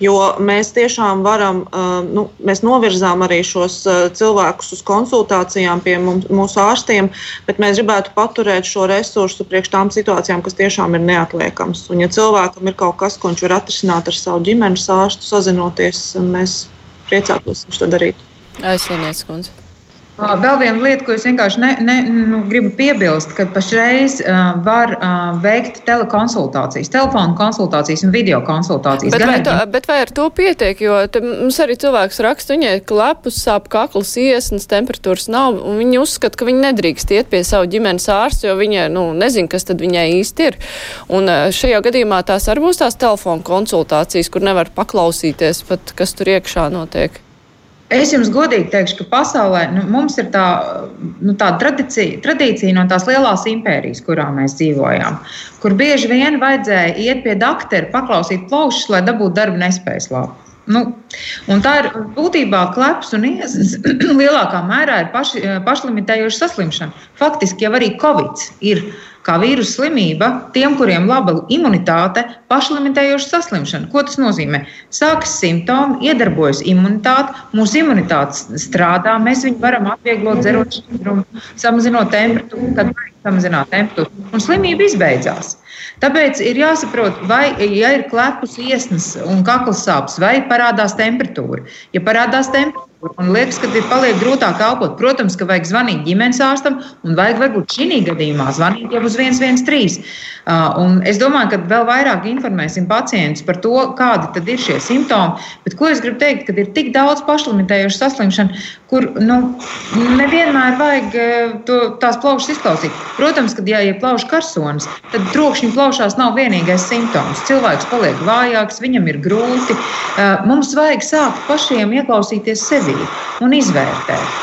Jo mēs tiešām varam, nu, mēs novirzām arī šos cilvēkus uz konsultācijām pie mums, mūsu ārstiem, bet mēs gribētu paturēt šo resursu priekš tām situācijām, kas tiešām ir neatliekams. Un, ja cilvēkam ir kaut kas, ko viņš var atrisināt ar savu ģimenes ārstu, sazinoties, mēs priecātos viņš to darīt. Aizsvienies, kundze. Vēl viena lieta, ko es vienkārši ne, ne, nu, gribu piebilst, ka pašreiz uh, var uh, veikt telekonsultācijas, telefonu konsultācijas un video konsultācijas. Bet, vai, to, bet vai ar to pietiek? Jo mums arī cilvēks raksta, viņai klepus, sāp kakls, iesnas, temperatūras nav, un viņi uzskata, ka viņi nedrīkst iet pie savu ģimenes ārstu, jo viņa nu, nezina, kas tad viņai īsti ir. Un šajā gadījumā tās arī būs tās telefonu konsultācijas, kur nevar paklausīties pat, kas tur iekšā notiek. Es jums godīgi teikšu, ka pasaulē nu, mums ir tā, nu, tā tradīcija, tradīcija no tās lielās impērijas, kurā mēs dzīvojām, kur bieži vien vajadzēja iet pie doktora, paklausīt plaušas, lai dabūtu darba nespējas labu. Nu, tā ir būtībā kleps un iesas (clears throat) lielākā mērā ir paši, pašlimitējoša saslimšana. Faktiski jau arī Covid ir kā vīrusu slimība tiem, kuriem laba imunitāte, pašlimitējoša saslimšana. Ko tas nozīmē? Sākas simptomi, iedarbojas imunitāte, mūsu imunitāte strādā, mēs viņu varam atvieglot, dzerot šķidrumu, samazinot temperatūru, kad samazināt temperatūru, un slimība izbeidzās. Tāpēc ir jāsaprot, vai ja ir klepus, iesnas un kakla sāpes, vai parādās temperatūra. Ja parādās temperatūra, Un liekas, ka ir paliek grūtāk elpot. Protams, ka vajag zvanīt ģimenes ārstam un vajag varbūt šī gadījumā zvanīt jau uz 113. Uh, es domāju, ka vēl vairāk informēsim pacientus par to, kādi ir šie simptomi. Bet ko es gribu teikt, kad ir tik daudz pašlimitējušu saslimšanu, kur nu, nevienmēr vajag uh, to, tās plaušas izklausīt. Protams, ka ja ir plaušu karsonis, tad trokšņa plaušās nav vienīgais simptoms. Cilvēks paliek vājāks, viņam ir grūti. Uh, mums vajag sākt pašiem ieklausīties sevi sevi un izvērtēt.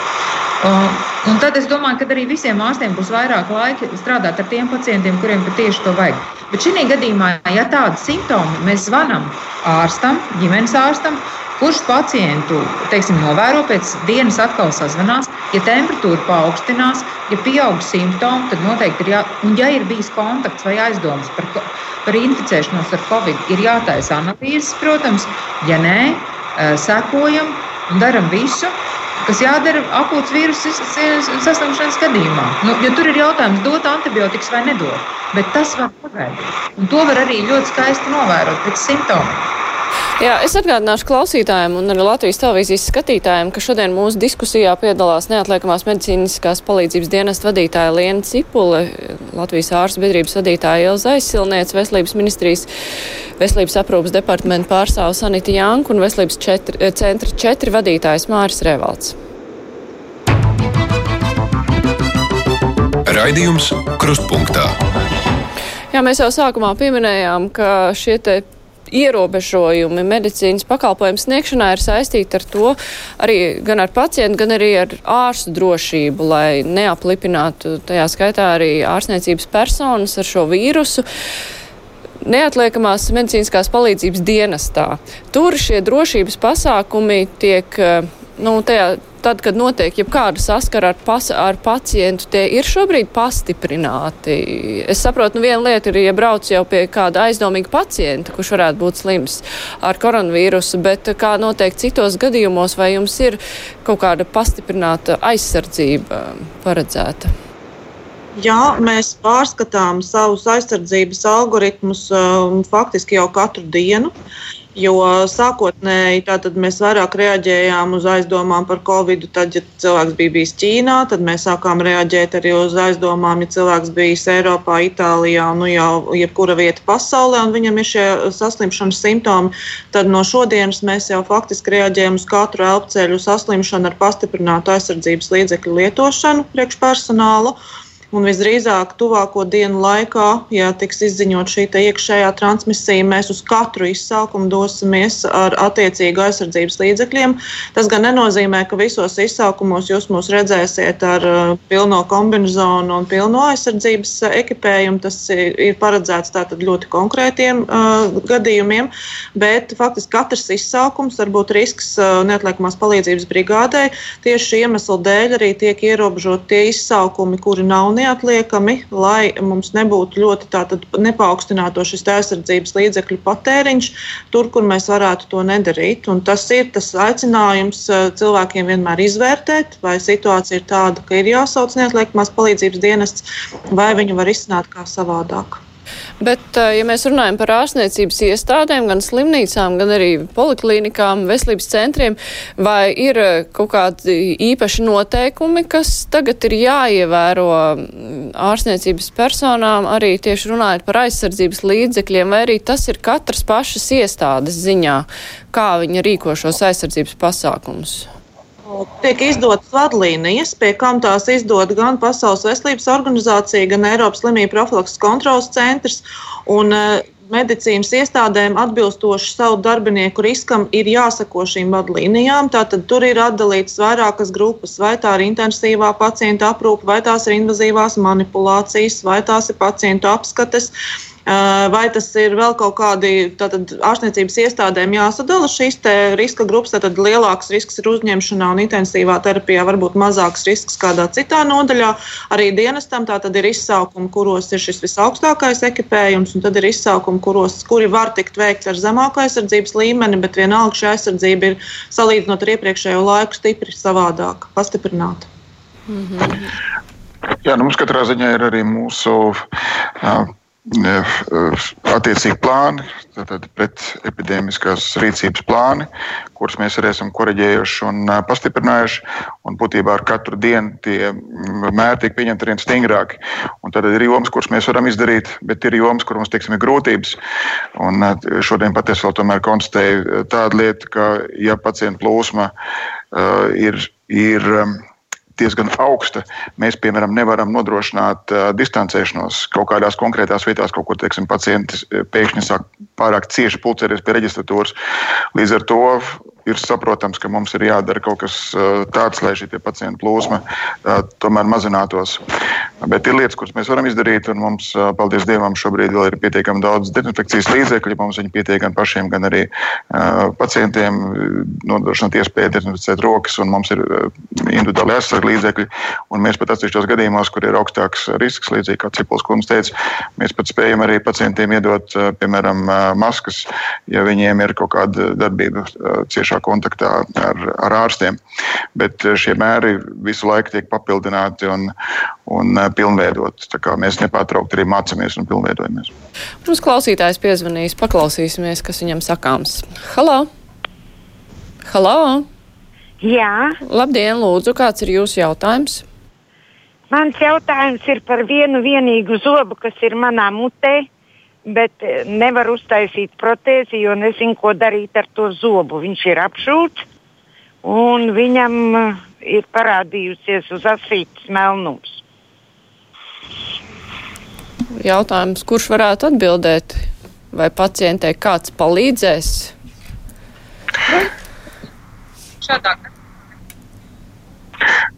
Un tad es domāju, ka arī visiem ārstiem būs vairāk laika strādāt ar tiem pacientiem, kuriem tieši to vajag. Bet šī gadījumā, ja tādi simptomi, mēs zvanām ārstam, ģimenes ārstam, kurš pacientu teiksim, novēro pēc dienas atkal sazvanās. Ja temperatūra paaugstinās, ja pieaug simptomi, tad noteikti ir jā, un ja ir bijis kontakts vai aizdomas par, par inficēšanos ar covid, ir jātaisa analīzes, protams, ja nē, sekojam un darām visu, kas jādara akūts vīrusu saslimšanas gadījumā. Nu, jo tur ir jautājums, dot antibiotikas vai nedot. Bet tas var pagaidīt. Un to var arī ļoti skaisti novērot pēc simptomiem. Jā, es atgādināšu klausītājiem un arī Latvijas televīzijas skatītājiem, ka šodien mūsu diskusijā piedalās neatliekamās medicīniskās palīdzības dienesta vadītāja Liena Cipule, Latvijas ārstu biedrības vadītāja Ilza Aizsilniec, Veselības ministrijas Veselības aprūpas departamenta pārstāvs Anita Janka un Veselības četri, eh, centra četri vadītājs Māris Revalds. Raidījums Krustpunktā. Jā, mēs jau sākumā pieminējām, ka šie ierobežojumi medicīnas pakalpojumu sniegšanā ir saistīti ar to arī gan ar pacientu, gan arī ar ārstu drošību, lai neaplipinātu tajā skaitā arī ārstniecības personas ar šo vīrusu neatliekamās medicīniskās palīdzības dienestā. Tur šie drošības pasākumi tiek, nu, tajā tad, kad notiek jebkāda saskara ar, pas, ar pacientu, tie ir šobrīd pastiprināti. Es saprotu, nu viena lieta ir, ja brauc jau pie kāda aizdomīga pacienta, kurš varētu būt slims ar koronavīrusu, bet kā notiek citos gadījumos, vai jums ir kaut kāda pastiprināta aizsardzība paredzēta? Jā, mēs pārskatām savus aizsardzības algoritmus um, faktiski jau katru dienu. Uh, Jo sākotnēji mēs vairāk reaģējām uz aizdomām par covid. Tad, ja cilvēks bija bijis Ķīnā, tad mēs sākām reaģēt arī uz aizdomām, ja cilvēks bijis Eiropā, Itālijā, nu jau jebkura vieta pasaulē, un viņam ir šie saslimšanas simptomi. Tad no šodienas mēs jau faktiski reaģējam uz katru elpceļu saslimšanu ar pastiprinātu aizsardzības līdzekļu lietošanu priekšpersonālu. Un visdrīzāk, tuvāko dienu laikā, ja tiks izziņot šī iekšējā transmisija, mēs uz katru izsaukumu dosimies ar attiecīgu aizsardzības līdzekļiem. Tas gan nenozīmē, ka visos izsaukumos jūs mūs redzēsiet ar uh, pilno kombinezonu un pilno aizsardzības uh, ekipējumu. Tas ir paredzēts ļoti konkrētiem uh, gadījumiem, bet faktiski katrs izsaukums var būt risks uh, neatliekamās palīdzības brigādē. Tieši iemesla dēļ arī tiek ierobežot tie izsaukumi, kuri nav neatliekamās neatliekami, lai mums nebūtu ļoti nepaukstināto šis aizsardzības līdzekļu patēriņš tur, kur mēs varētu to nedarīt. Un tas ir tas aicinājums eh, cilvēkiem vienmēr izvērtēt, vai situācija ir tāda, ka ir jāsauc neatliekamās palīdzības dienests, vai viņu var izsnākt kā savādāk. Bet, eh, ja mēs runājam par ārstniecības iestādēm, gan slimnīcām, gan arī poliklīnikām, veselības centriem, vai ir eh, kaut kādi īpaši noteikumi, kas tagad ir jāievēro mm, ārstniecības personām, arī tieši runājot par aizsardzības līdzekļiem, vai arī tas ir katras pašas iestādes ziņā, kā viņa rīko šos aizsardzības pasākumus? Tiek izdotas vadlīnijas, pie kam tās izdod gan Pasaules veselības organizācija, gan Eiropas slimību profilakses kontrolas centrs. Un, uh, medicīnas iestādēm atbilstoši savu darbinieku riskam ir jāsako šīm vadlīnijām. Tātad tur ir atdalītas vairākas grupas, vai tā ir intensīvā pacienta aprūpe, vai tās ir invazīvās manipulācijas, vai tās ir pacientu apskates Vai tas ir vēl kaut kādi tātad, ārstniecības iestādēm jāsadala šīs riska grupas, tad lielāks risks ir uzņemšanā un intensīvā terapijā, varbūt mazāks risks kādā citā nodaļā. Arī dienestam tātad ir izsaukumi, kuros ir šis visaugstākais ekipējums, un tad ir izsaukumi, kuros, kuri var tikt veikti ar zemāku aizsardzības līmeni, bet vienalga šī aizsardzība ir salīdzinot ar iepriekšējo laiku stipri savādāka, pastiprināta. Mm -hmm. Jā, nu mums katrā ziņā ir arī mūsu uh, attiecīgi plāni, tātad pretepidēmiskās rīcības plāni, kurus mēs arī esam koreģējuši un pastiprinājuši. Un būtībā ar katru dienu tie mēri tiek pieņemti arvien stingrāki. Un tad ir jomas, kuras mēs varam izdarīt, bet ir jomas, kur mums teiksim, ir grūtības. Un šodien patiesībā tomēr konstatēju tādu lietu, ka ja pacientu plūsma uh, ir. ir um, diezgan augsta. Mēs, piemēram, nevaram nodrošināt uh, distancēšanos kaut kādās konkrētās vietās, kaut kur teiksim, pacienti pēkšņi sāk pārāk cieši pulcēties pie reģistratūras. Līdz ar to ir saprotams, ka mums ir jādara kaut kas tāds, lai šī pacientu plūsma tomēr mazinātos. Bet ir lietas, kuras mēs varam izdarīt, un mums, paldies Dievam, šobrīd ir pietiekami daudz dezinfekcijas līdzekļu. Mums viņi pietiek gan pašiem, gan arī pacientiem nodrošināt iespēju dezinficēt rokas, un mums ir individuāli aizsardzības līdzekļi. Mēs pat atsevišķos gadījumos, kur ir augstāks risks, līdzīgi kā Cipols kundze teica, mēs pat spējam arī pacientiem iedot, piemēram, maskas, ja viņiem ir kaut kāda darbība ciešā tiešā kontaktā ar, ar ārstiem. Bet eh, šie mēri visu laiku tiek papildināti un, un eh, pilnveidoti. Mēs nepārtraukti arī mācāmies un pilnveidojamies. Mums klausītājs piezvanīs, paklausīsimies, kas viņam sakāms. Halo! Halo! Jā. Labdien, lūdzu, kāds ir jūsu jautājums? Mans jautājums ir par vienu vienīgu zobu, kas ir manā mutē bet eh, nevar uztaisīt protēzi, jo nezinu, ko darīt ar to zobu. Viņš ir apšūts un viņam eh, ir parādījusies uz asītes melnums. Jautājums, kurš varētu atbildēt? Vai pacientei kāds palīdzēs? Šādā.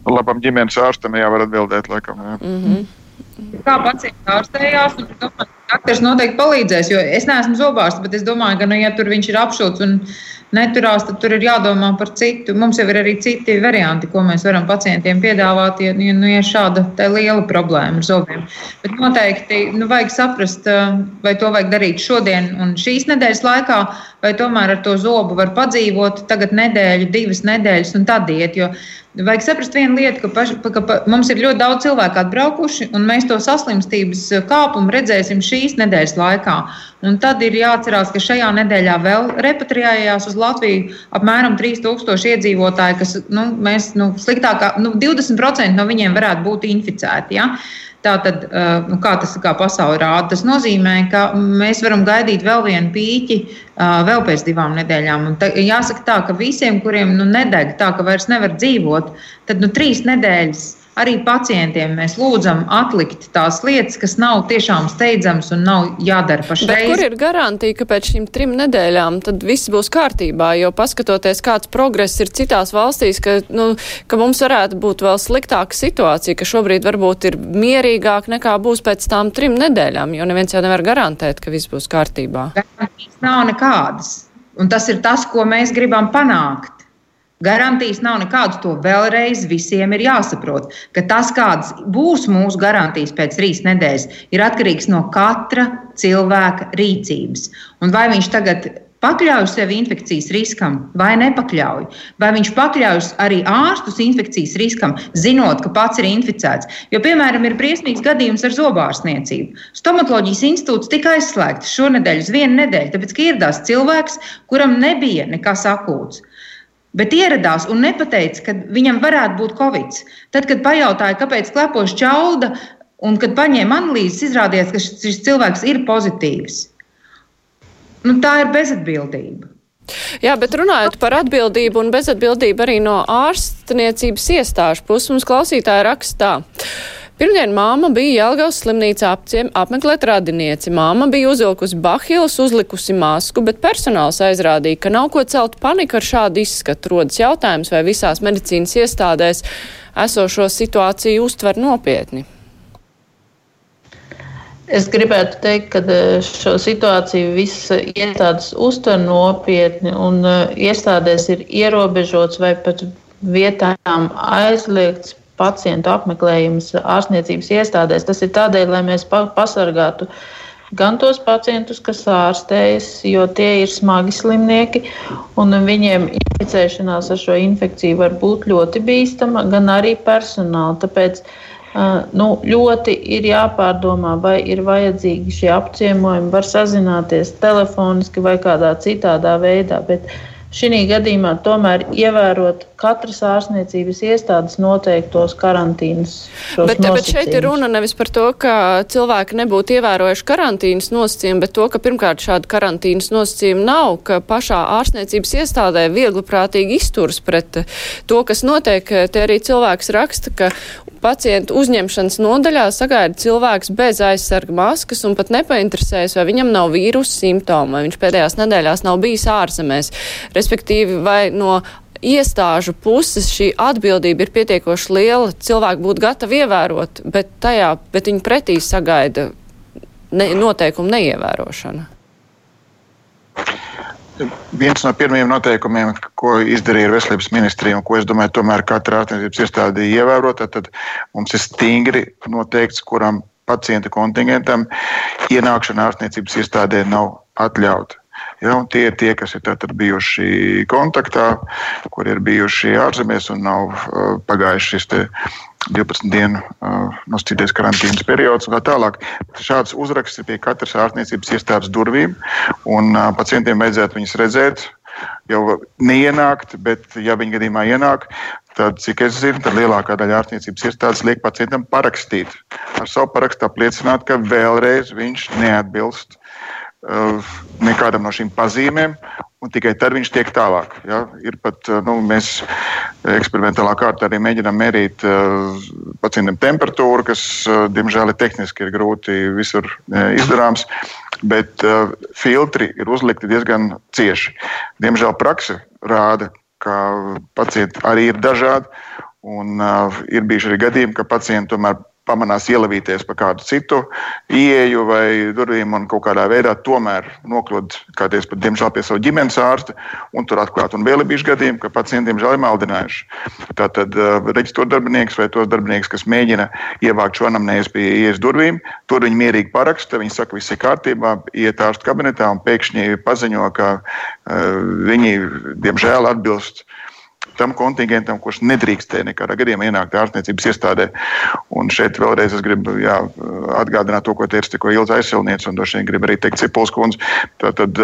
Labam ģimenes ārstam jāvar atbildēt, laikam. Jā. Mm -hmm. Kā pacients ārstējās, un domāju, Doktors noteikti palīdzēs, jo es neesmu zobārsts, bet es domāju, ka, nu, ja tur viņš ir apšauts un neturās, tad tur ir jādomā par citu. Mums jau ir arī citi varianti, ko mēs varam pacientiem piedāvāt, ja, ja, nu, ja šāda liela problēma ar zobiem. Bet noteikti nu, vajag saprast, vai to vajag darīt šodien un šīs nedēļas laikā, vai tomēr ar to zobu var padzīvot tagad nedēļu, divas nedēļas un tad iet. Jo Vajag saprast vienu lietu, ka, paš, ka pa, mums ir ļoti daudz cilvēku atbraukuši, un mēs to saslimstības kāpumu redzēsim šīs nedēļas laikā. Un tad ir jāatcerās, ka šajā nedēļā vēl repatriējās uz Latviju apmēram 3000 iedzīvotāji, kas nu, mēs, nu, sliktākā, nu, 20% no viņiem varētu būt inficēti. Ja? Tātad, nu, kā tas kā pasaule rāda, tas nozīmē, ka mēs varam gaidīt vēl vienu pīķi vēl pēc divām nedēļām. Un tā, jāsaka tā, ka visiem, kuriem nu, nedeg tā, ka vairs nevar dzīvot, tad nu, trīs nedēļas arī pacientiem mēs lūdzam atlikt tās lietas, kas nav tiešām steidzamas un nav jādara pašreiz. Bet kur ir garantija, ka pēc šīm trim nedēļām tad viss būs kārtībā? Jo paskatoties, kāds progress ir citās valstīs, ka, nu, ka mums varētu būt vēl sliktāka situācija, ka šobrīd varbūt ir mierīgāk nekā būs pēc tām trim nedēļām, jo neviens jau nevar garantēt, ka viss būs kārtībā. Garantijas nav nekādas. Un tas ir tas, ko mēs gribam panākt. Garantijas nav nekādas. To vēlreiz visiem ir jāsaprot, ka tas, kādas būs mūsu garantijas pēc trīs nedēļas, ir atkarīgs no katra cilvēka rīcības. Un vai viņš tagad pakļauj sevi infekcijas riskam vai nepakļauj, vai viņš pakļaujas arī ārstus infekcijas riskam, zinot, ka pats ir inficēts. Jo, piemēram, ir briesmīgs gadījums ar zobārstniecību. Stomatoloģijas institūts tika aizslēgts šonadēļ uz vienu nedēļu, tāpēc, ka ieradās cilvēks, kuram nebija nekas akūts bet ieradās un nepateica, ka viņam varētu būt covid. Tad, kad pajautāja, kāpēc klepojas čauda, un kad paņēma analīzes, izrādījās, ka šis cilvēks ir pozitīvs. Nu, tā ir bezatbildība. Jā, bet runājot par atbildību un bezatbildību arī no ārstniecības iestāžu puses, mums klausītāji rakstā. Pirmdien māma bija Jelgavas slimnīcā apciem, apmeklēt radinieci. Māma bija uzvilkusi bahilus, uzlikusi masku, bet personāls aizrādīja, ka nav ko celt paniku ar šādu izskatu. Rodas jautājums, vai visās medicīnas iestādēs esošo situāciju uztver nopietni. Es gribētu teikt, ka šo situāciju visas iestādes uztver nopietni, un iestādēs ir ierobežots vai pat vietām aizliegts pacientu apmeklējums ārstniecības iestādēs. Tas ir tādēļ, lai mēs pasargātu gan tos pacientus, kas ārstējas, jo tie ir smagi slimnieki, un viņiem inficēšanās ar šo infekciju var būt ļoti bīstama, gan arī personāli. Tāpēc nu, ļoti ir jāpārdomā, vai ir vajadzīgi šie apciemojumi, var sazināties telefoniski vai kādā citādā veidā. Bet, uh, Šī gadījumā tomēr ievērot katras ārstniecības iestādes noteiktos karantīnas. Bet, bet šeit ir runa nevis par to, ka cilvēki nebūtu ievērojuši karantīnas nosacījumu, bet to, ka pirmkārt šāda karantīnas nosacījuma nav, ka pašā ārstniecības iestādē viegli prātīgi izturs pret to, kas notiek. Te arī cilvēks raksta, ka pacientu uzņemšanas nodaļā sagaida cilvēks bez aizsarga maskas un pat nepainteresējas, vai viņam nav vīrusu simptomu, vai viņš pēdējās nedēļās nav bijis ārzemēs. Respektīvi, vai no iestāžu puses šī atbildība ir pietiekoši liela, cilvēki būtu gatavi ievērot, bet tajā, bet viņi pretī sagaida ne, noteikumu neievērošanu viens no pirmajiem noteikumiem, ko izdarīja veselības ministrija, un ko es domāju, tomēr katra ārstniecības iestāde ievērot, tad mums ir stingri noteikts, kuram pacienta kontingentam ienākšana ārstniecības iestādē nav atļauta. Ja, tie ir tie, kas ir bijuši kontaktā, kur ir bijuši ārzemēs un nav uh, pagājuši šis 12 dienu uh, nosacīties karantīnas periods un tā tālāk. Šāds uzraksts ir pie katras ārstniecības iestādes durvīm, un uh, pacientiem vajadzētu viņus redzēt. Jau neienākt, bet, ja viņi gadījumā ienāk, tad, cik es zinu, tad lielākā daļa ārstniecības iestādes liek pacientam parakstīt. Ar savu parakstu apliecināt, ka vēlreiz viņš neatbilst nekādam no šīm pazīmēm, un tikai tad viņš tiek tālāk. Ja? Ir pat, uh, nu, mēs eksperimentālā kārtā arī mēģinām mērīt uh, pacientam temperatūru, kas, uh, diemžēl, ir tehniski ir grūti visur uh, izdarāms, bet filtri ir uzlikti diezgan cieši. Diemžēl prakse rāda, ka pacienti arī ir dažādi, un ir bijuši arī gadījumi, ka pacienti tomēr pamanās ielavīties pa kādu citu ieeju vai durvīm un kaut kādā veidā tomēr nokļūt, kā teicu, pat diemžēl pie savu ģimenes ārsta un tur atklāt. Un vēl ir bijuši gadījumi, ka pacienti diemžēl ir maldinājuši. Tātad uh, reģistrot darbinieks vai tos darbinieks, kas mēģina ievākt šo anamnēzi pie ieejas durvīm, tur viņi mierīgi paraksta, viņi saka, viss ir kārtībā, iet ārsta kabinetā un pēkšņi paziņo, ka uh, viņi diemžēl atbilst tam kontingentam, kurš nedrīkstēja nekādā gadījumā ienākt ārstniecības iestādē. Un šeit vēlreiz es gribu jā, atgādināt to, ko teica tikko Ilza aizsilniece, un droši vien gribu arī teikt Cipuls kundze. Tātad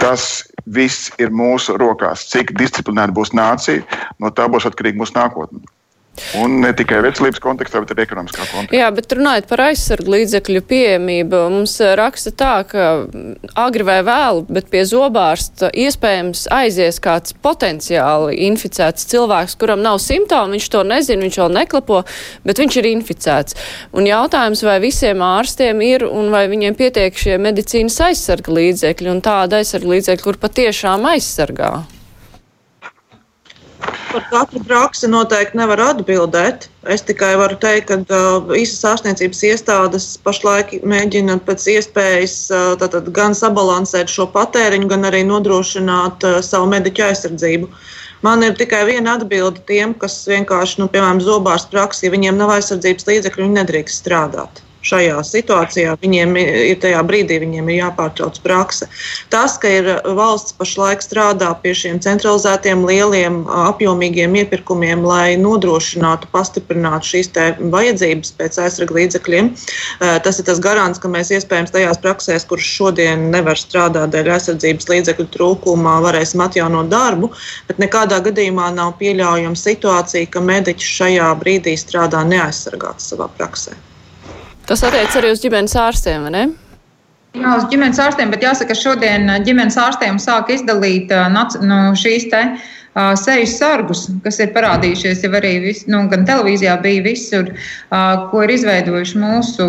tas viss ir mūsu rokās. Cik disciplinēta būs nācija, no tā būs atkarīga mūsu nākotne. Un ne tikai veselības kontekstā, bet arī ekonomiskā kontekstā. Jā, bet runājot par aizsargu līdzekļu pieejamību, mums eh, raksta tā, ka agri vai vēlu, bet pie zobārsta iespējams aizies kāds potenciāli inficēts cilvēks, kuram nav simptomu, viņš to nezina, viņš vēl neklapo, bet viņš ir inficēts. Un jautājums, vai visiem ārstiem ir un vai viņiem pietiek šie medicīnas aizsarga līdzekļi un tāda aizsarga līdzekļa, kur patiešām aizsargā. Par katru praksi noteikti nevar atbildēt. Es tikai varu teikt, ka uh, visas ārstniecības iestādes pašlaik mēģina pēc iespējas uh, tātad, gan sabalansēt šo patēriņu, gan arī nodrošināt uh, savu mediķu aizsardzību. Man ir tikai viena atbilde tiem, kas vienkārši, nu, piemēram, zobārs praksī, viņiem nav aizsardzības līdzekļu, viņi nedrīkst strādāt šajā situācijā. Viņiem ir tajā brīdī viņiem ir jāpārtrauc prakse. Tas, ka ir valsts pašlaik strādā pie šiem centralizētiem, lieliem, apjomīgiem iepirkumiem, lai nodrošinātu, pastiprinātu šīs vajadzības pēc aizsarga līdzekļiem, tas ir tas garants, ka mēs iespējams tajās praksēs, kuras šodien nevar strādāt dēļ aizsardzības līdzekļu trūkumā, varēsim atjaunot darbu, bet nekādā gadījumā nav pieļaujama situācija, ka mediķis šajā brīdī strādā neaizsargāts savā praksē. Tas attiec arī uz ģimenes ārstiem, vai ne? Jā, uz ģimenes ārstiem, bet jāsaka, ka šodien ģimenes ārstiem sāk izdalīt no šīs te uh, seju sargus, kas ir parādījušies jau arī vis, nu, gan televīzijā, bija visur, uh, ko ir izveidojuši mūsu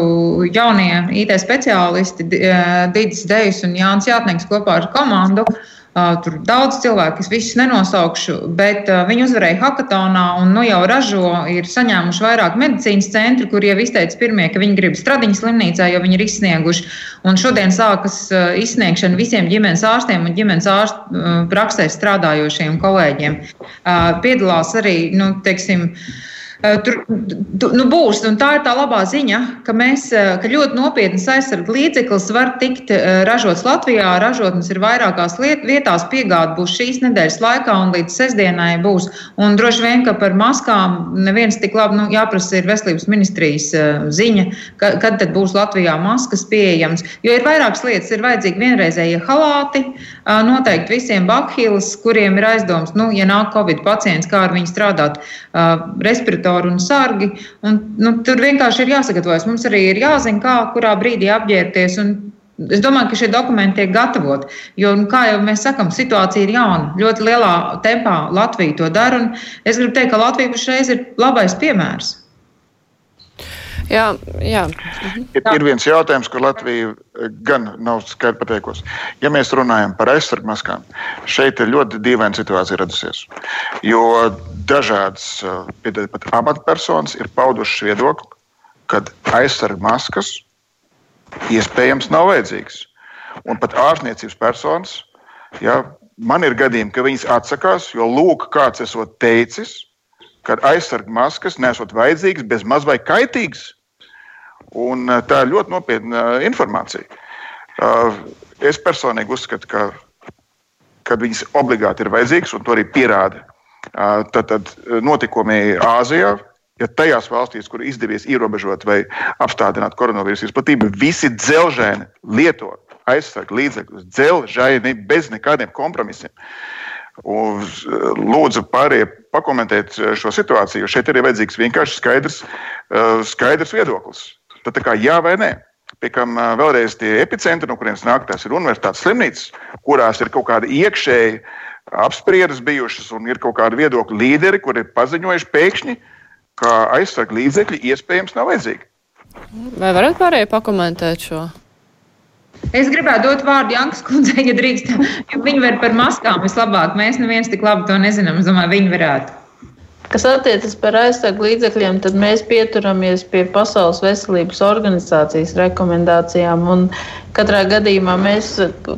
jaunie IT speciālisti, uh, Dīdis Dejs un Jānis Jātnieks kopā ar komandu. Tur daudz cilvēku, es visus nenosaukšu, bet viņi uzvarēja hackathonā un nu jau ražo, ir saņēmuši vairāk medicīnas centri, kur jau izteica pirmie, ka viņi grib stradiņu slimnīcā, jo viņi ir izsnieguši. Un šodien sākas izsniegšana visiem ģimenes ārstiem un ģimenes ārstu praksē strādājošiem kolēģiem. Piedalās arī, nu, teiksim, Tur nu, būs, un tā ir tā labā ziņa, ka, mēs, ka ļoti nopietnas aizsardzības līdzeklis var tikt ražots Latvijā. Ražotnes ir vairākās liet, vietās, piegāde būs šīs nedēļas laikā, un līdz sestdienai būs. Un droši vien, ka par maskām neviens tik labi nu, jāprasa ir veselības ministrijas ziņa, ka, kad tad būs Latvijā maskas pieejamas. Jo ir vairākas lietas, ir vajadzīgi vienreizējie halāti, noteikti visiem bakhīlas, kuriem ir aizdoms, nu, ja nāk Covid pacients, kā ar viņu strādāt. Respiratorā inspektori un sargi. Un, nu, tur vienkārši ir jāsagatavojas. Mums arī ir jāzina, kā, kurā brīdī apģērbties. Es domāju, ka šie dokumenti tiek gatavoti. Jo, nu, kā jau mēs sakām, situācija ir jauna. Ļoti lielā tempā Latvija to dara. Es gribu teikt, ka Latvija pašreiz ir labais piemērs. Jā, jā. Ir, ir viens jautājums, kur Latvija eh, gan nav skaidri pateikusi. Ja mēs runājam par aizsargu maskām, šeit ir ļoti dīvaina situācija radusies. Jo dažādas eh, pat amatpersonas ir paudušas viedokli, ka aizsargu maskas iespējams nav vajadzīgas. Un pat ārstniecības personas, ja, man ir gadījumi, ka viņas atsakās, jo lūk, kāds esot teicis, ka aizsargu maskas nesot vajadzīgas, bez maz vai kaitīgas. Un eh, tā ir ļoti nopietna eh, informācija. Eh, es personīgi uzskatu, ka kad viņas obligāti ir vajadzīgas, un to arī pierāda tad, tad notikumi Āzijā, ja tajās valstīs, kur izdevies ierobežot vai apstādināt koronavīrusu izplatību, visi dzelžēni lieto aizsargu līdzekļus, dzelžēni bez nekādiem kompromisiem. Un, lūdzu, pārējie pakomentēt šo situāciju, šeit ir vajadzīgs vienkārši skaidrs, skaidrs viedoklis. Tad kā jā vai nē. Pie kam vēlreiz tie epicentri, no kurienes nāk, tās ir universitātes slimnīcas, kurās ir kaut kāda iekšēja apspriedas bijušas un ir kaut kādi viedokļu līderi, kuri ir paziņojuši pēkšņi, ka aizsardzības līdzekļi iespējams nav vajadzīgi. Vai varat pārējie pakomentēt šo? Es gribētu dot vārdu Jankas kundzei, ja drīkst, jo viņi var par maskām vislabāk. Mēs neviens tik labi to nezinām. Es domāju, viņi varētu. Kas attiecas par aizsargu līdzekļiem, tad mēs pieturamies pie Pasaules veselības organizācijas rekomendācijām. Katrā gadījumā mēs,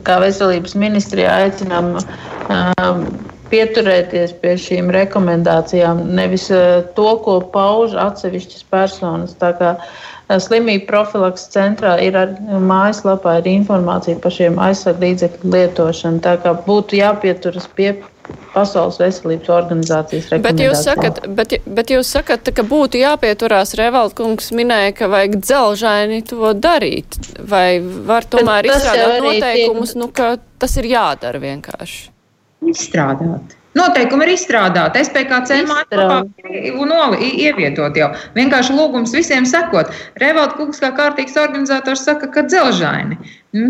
kā veselības ministrijā, aicinām um, pieturēties pie šīm rekomendācijām, nevis uh, to, ko pauž atsevišķas personas. Slimību profilaks centrā ir ar mājaslapā ir informācija par šiem aizsargu līdzekļu lietošanu. Tā kā būtu jāpieturas pie Pasaules veselības organizācijas. Bet jūs sakat, bet, bet jūs sakat ka būtu jāpieturās, Revalkungs minēja, ka vajag dzelžaini to darīt. Vai var tomēr izstrādāt noteikumus, tiek... nu, ka tas ir jādara vienkārši? Izstrādāt. Noteikumi ir izstrādāti. SPKC mājaslapā ievietot jau. Vienkārši lūgums visiem sekot. Revalda kungs kā kārtīgs organizators saka, ka dzelžaini. Nu,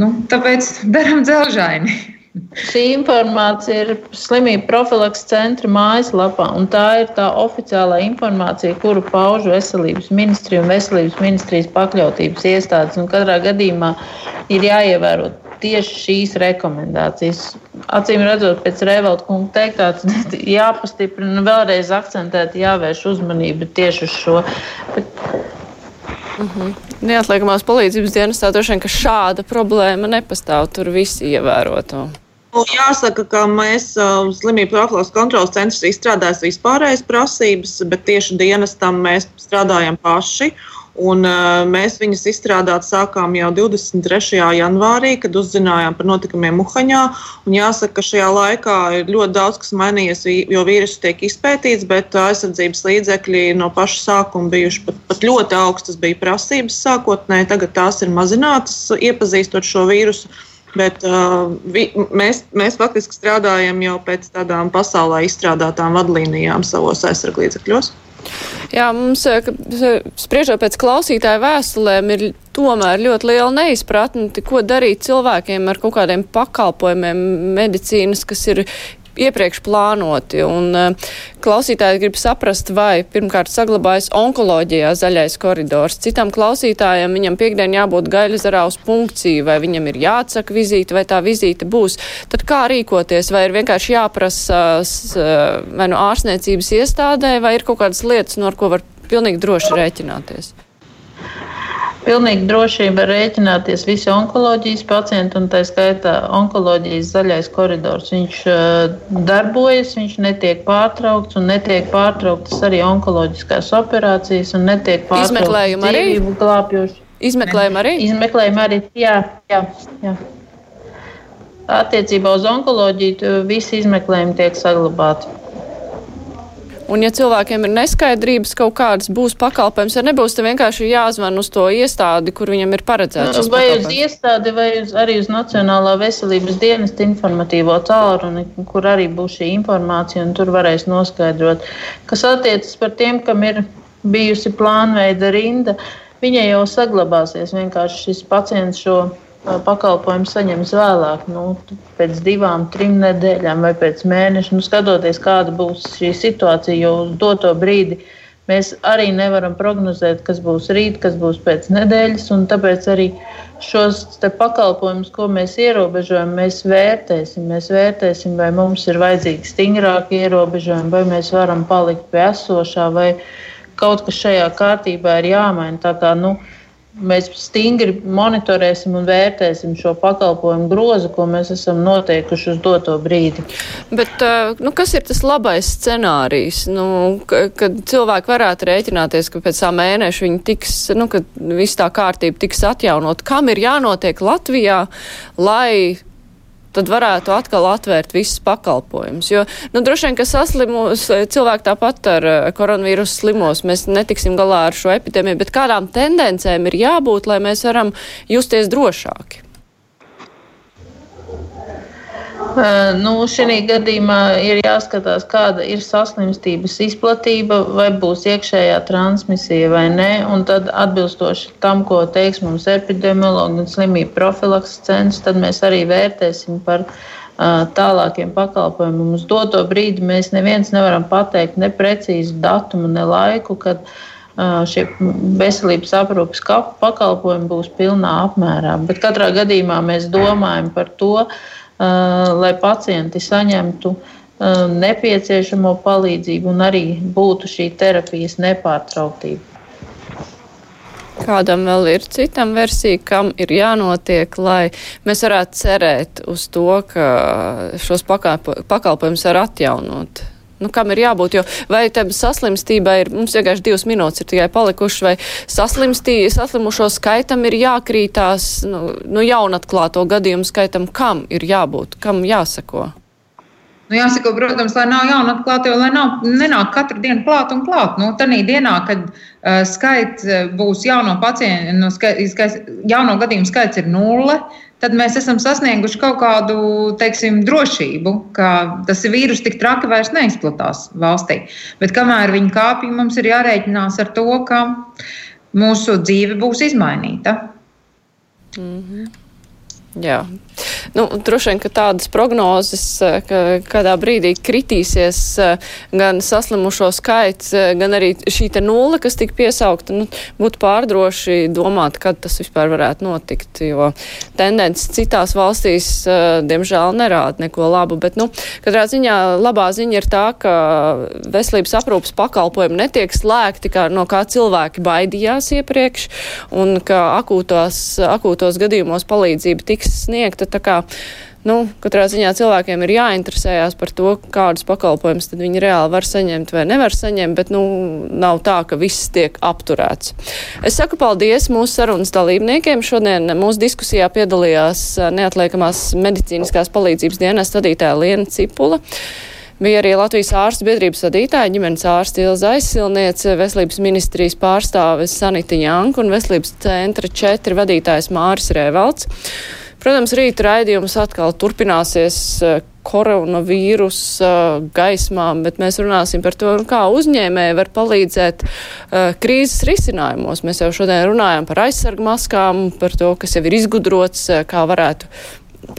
nu, tāpēc daram dzelžaini. (laughs) Šī informācija ir slimību profilaks centra mājaslapā, un tā ir tā oficiālā informācija, kuru pauž veselības ministrija un veselības ministrijas pakļautības iestādes. Un katrā gadījumā ir jāievēro tieši šīs rekomendācijas. Acīm redzot, pēc Revolta kunga teiktā, (laughs) jāpastiprina vēlreiz akcentēt, jāvērš uzmanība tieši uz šo. Bet, Mm -hmm. Neatliekamās palīdzības dienestā droši vien, ka šāda problēma nepastāv. Tur visi ievēro to. Nu, jāsaka, ka mēs uh, slimību profilaks kontrolas centrs izstrādājam vispārējas prasības, bet tieši dienestam mēs strādājam paši. Un, uh, mēs viņas izstrādāt sākām jau 23. janvārī, kad uzzinājām par notikumiem Uhaņā. Un jāsaka, ka šajā laikā ir ļoti daudz kas mainījies, jo vīrusu tiek izpētīts, bet aizsardzības līdzekļi no paša sākuma bijuši pat, pat ļoti augstas bija prasības sākotnēji. Tagad tās ir mazinātas, iepazīstot šo vīrusu. Bet uh, vi, mēs, mēs faktiski strādājam jau pēc tādām pasaulē izstrādātām vadlīnijām savos aizsarglīdzekļos. Jā, mums, eh, spriežot pēc klausītāju vēstulēm, ir tomēr ļoti liela neizpratne, ko darīt cilvēkiem ar kaut kādiem pakalpojumiem medicīnas, kas ir iepriekš plānoti. Un, uh, klausītāji grib saprast, vai pirmkārt saglabājas onkoloģijā zaļais koridors. Citam klausītājam viņam piekdien jābūt gaļazarā uz punkciju, vai viņam ir jāatsaka vizīte, vai tā vizīte būs. Tad kā rīkoties, vai ir vienkārši jāprasa vai no ārstniecības iestādē, vai ir kaut kādas lietas, no ar ko var pilnīgi droši rēķināties? Pilnīgi drošība rēķināties visi onkoloģijas pacienti, un tā skaitā onkoloģijas zaļais koridors. Viņš uh, darbojas, viņš netiek pārtraukts, un netiek pārtrauktas arī onkoloģiskās operācijas, un netiek pārtrauktas dzīvību glābjošas. Izmeklējumi arī? Izmeklējumi arī, jā, jā, jā. Attiecībā uz onkoloģiju visi izmeklējumi tiek saglabāti. Un, ja cilvēkiem ir neskaidrības kaut kādas, būs pakalpojums, ja nebūs, tad vienkārši jāzvan uz to iestādi, kur viņam ir paredzēts. Nu, vai uz iestādi, vai uz, arī uz Nacionālā veselības dienesta informatīvo tālruni, kur arī būs šī informācija, un tur varēs noskaidrot. Kas attiecas par tiem, kam ir bijusi plānveida rinda, viņa jau saglabāsies. Vienkārši šis pacients šo pakalpojumu saņems vēlāk, nu, pēc divām, trim nedēļām vai pēc mēneša. Nu, skatoties, kāda būs šī situācija, jo uz doto brīdi mēs arī nevaram prognozēt, kas būs rīt, kas būs pēc nedēļas. Tāpēc arī šos pakalpojumus, ko mēs ierobežojam, mēs vērtēsim. Mēs vērtēsim, vai mums ir vajadzīgi stingrāki ierobežojumi, vai mēs varam palikt pie esošā, vai kaut kas šajā kārtībā ir jāmaina. Tā kā, nu, mēs stingri monitorēsim un vērtēsim šo pakalpojumu grozu, ko mēs esam noteikuši uz doto brīdi. Bet nu, kas ir tas labais scenārijs? Nu, kad cilvēki varētu rēķināties, ka pēc tā mēneša viņi tiks, nu, kad viss tā kārtība tiks atjaunot, kam ir jānotiek Latvijā, lai tad varētu atkal atvērt visus pakalpojumus. Jo, nu, droši vien, ka saslimus cilvēki tāpat ar eh, koronavīrusu slimos, mēs netiksim galā ar šo epidēmiju, bet kādām tendencēm ir jābūt, lai mēs varam justies drošāki? Nu, Šī gadījumā ir jāskatās, kāda ir saslimstības izplatība, vai būs iekšējā transmisija vai nē. Tad, atbilstoši tam, ko teiks mums epidemiologi un slimību profilakses centrs, tad mēs arī vērtēsim par tālākiem pakalpojumiem. Uz doto brīdi mēs neviens nevaram pateikt ne precīzu datumu, ne laiku, kad šie veselības aprūpes pakalpojumi būs pilnā apmērā. Bet katrā gadījumā mēs domājam par to, Uh, lai pacienti saņemtu uh, nepieciešamo palīdzību un arī būtu šī terapijas nepārtrauktība. Kādam vēl ir citam versija, kam ir jānotiek, lai mēs varētu cerēt uz to, ka šos pakalpojumus var atjaunot? Nu, kam ir jābūt? Jo vai tam saslimstībai ir, mums vienkārši divas minūtes ir tikai palikušas, vai saslimušo skaitam ir jākrītās, nu, nu jaunatklāto gadījumu skaitam, kam ir jābūt, kam jāsako? Nu, jāsaka, protams, lai nav jaunatklāti, jo lai nav, nenāk katru dienu klāt un klāt. Nu, Tanī dienā, kad uh, skaits būs jauno pacientu, nu, skaits, jauno gadījumu skaits ir nulle, uh, tad mēs esam sasnieguši kaut kādu teiksim, drošību, ka tas vīrus tik traki vairs neizplatās valstī. Bet kamēr viņi kāpj, mums ir jārēķinās ar to, ka mūsu dzīve būs izmainīta. Mm -hmm. Jā. Nu, droši vien, ka tādas prognozes, eh, ka kādā brīdī kritīsies eh, gan saslimušo skaits, eh, gan arī šī te nulle, kas tika piesaukta, nu, būtu pārdroši domāt, kad tas vispār varētu notikt, jo tendences citās valstīs, diemžēl, nerāda neko labu, bet, nu, katrā ziņā labā ziņa ir tā, ka veselības aprūpas pakalpojumi netiek slēgti, kā, no kā cilvēki baidījās iepriekš, un ka akūtos, akūtos gadījumos palīdzība tiks sniegta. Tā kā nu, katrā ziņā cilvēkiem ir jāinteresējas par to, kādus pakalpojumus viņi reāli var saņemt vai nevar saņemt, bet nu, nav tā, ka viss tiek apturēts. Es saku paldies mūsu sarunas dalībniekiem. Šodien mūsu diskusijā piedalījās neatliekamās medicīniskās palīdzības dienas vadītāja Liena Cipula. Bija arī Latvijas ārstu biedrības vadītāja, ģimenes ārsta Ilza Aizsilniece, veselības ministrijas pārstāves Sanita Janka un veselības centra četri vadītājs Māris Rēvalds. Protams, rīt raidījums atkal turpināsies eh, koronavīrusa gaismā, bet mēs runāsim par to, kā uzņēmēji var palīdzēt uh, krīzes risinājumos. Mēs jau šodien runājam par aizsargu maskām, par to, kas jau ir izgudrots, kā varētu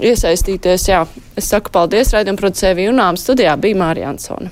iesaistīties. Jā, es saku paldies raidījuma producēju Junām studijā bija Mārija Ansona.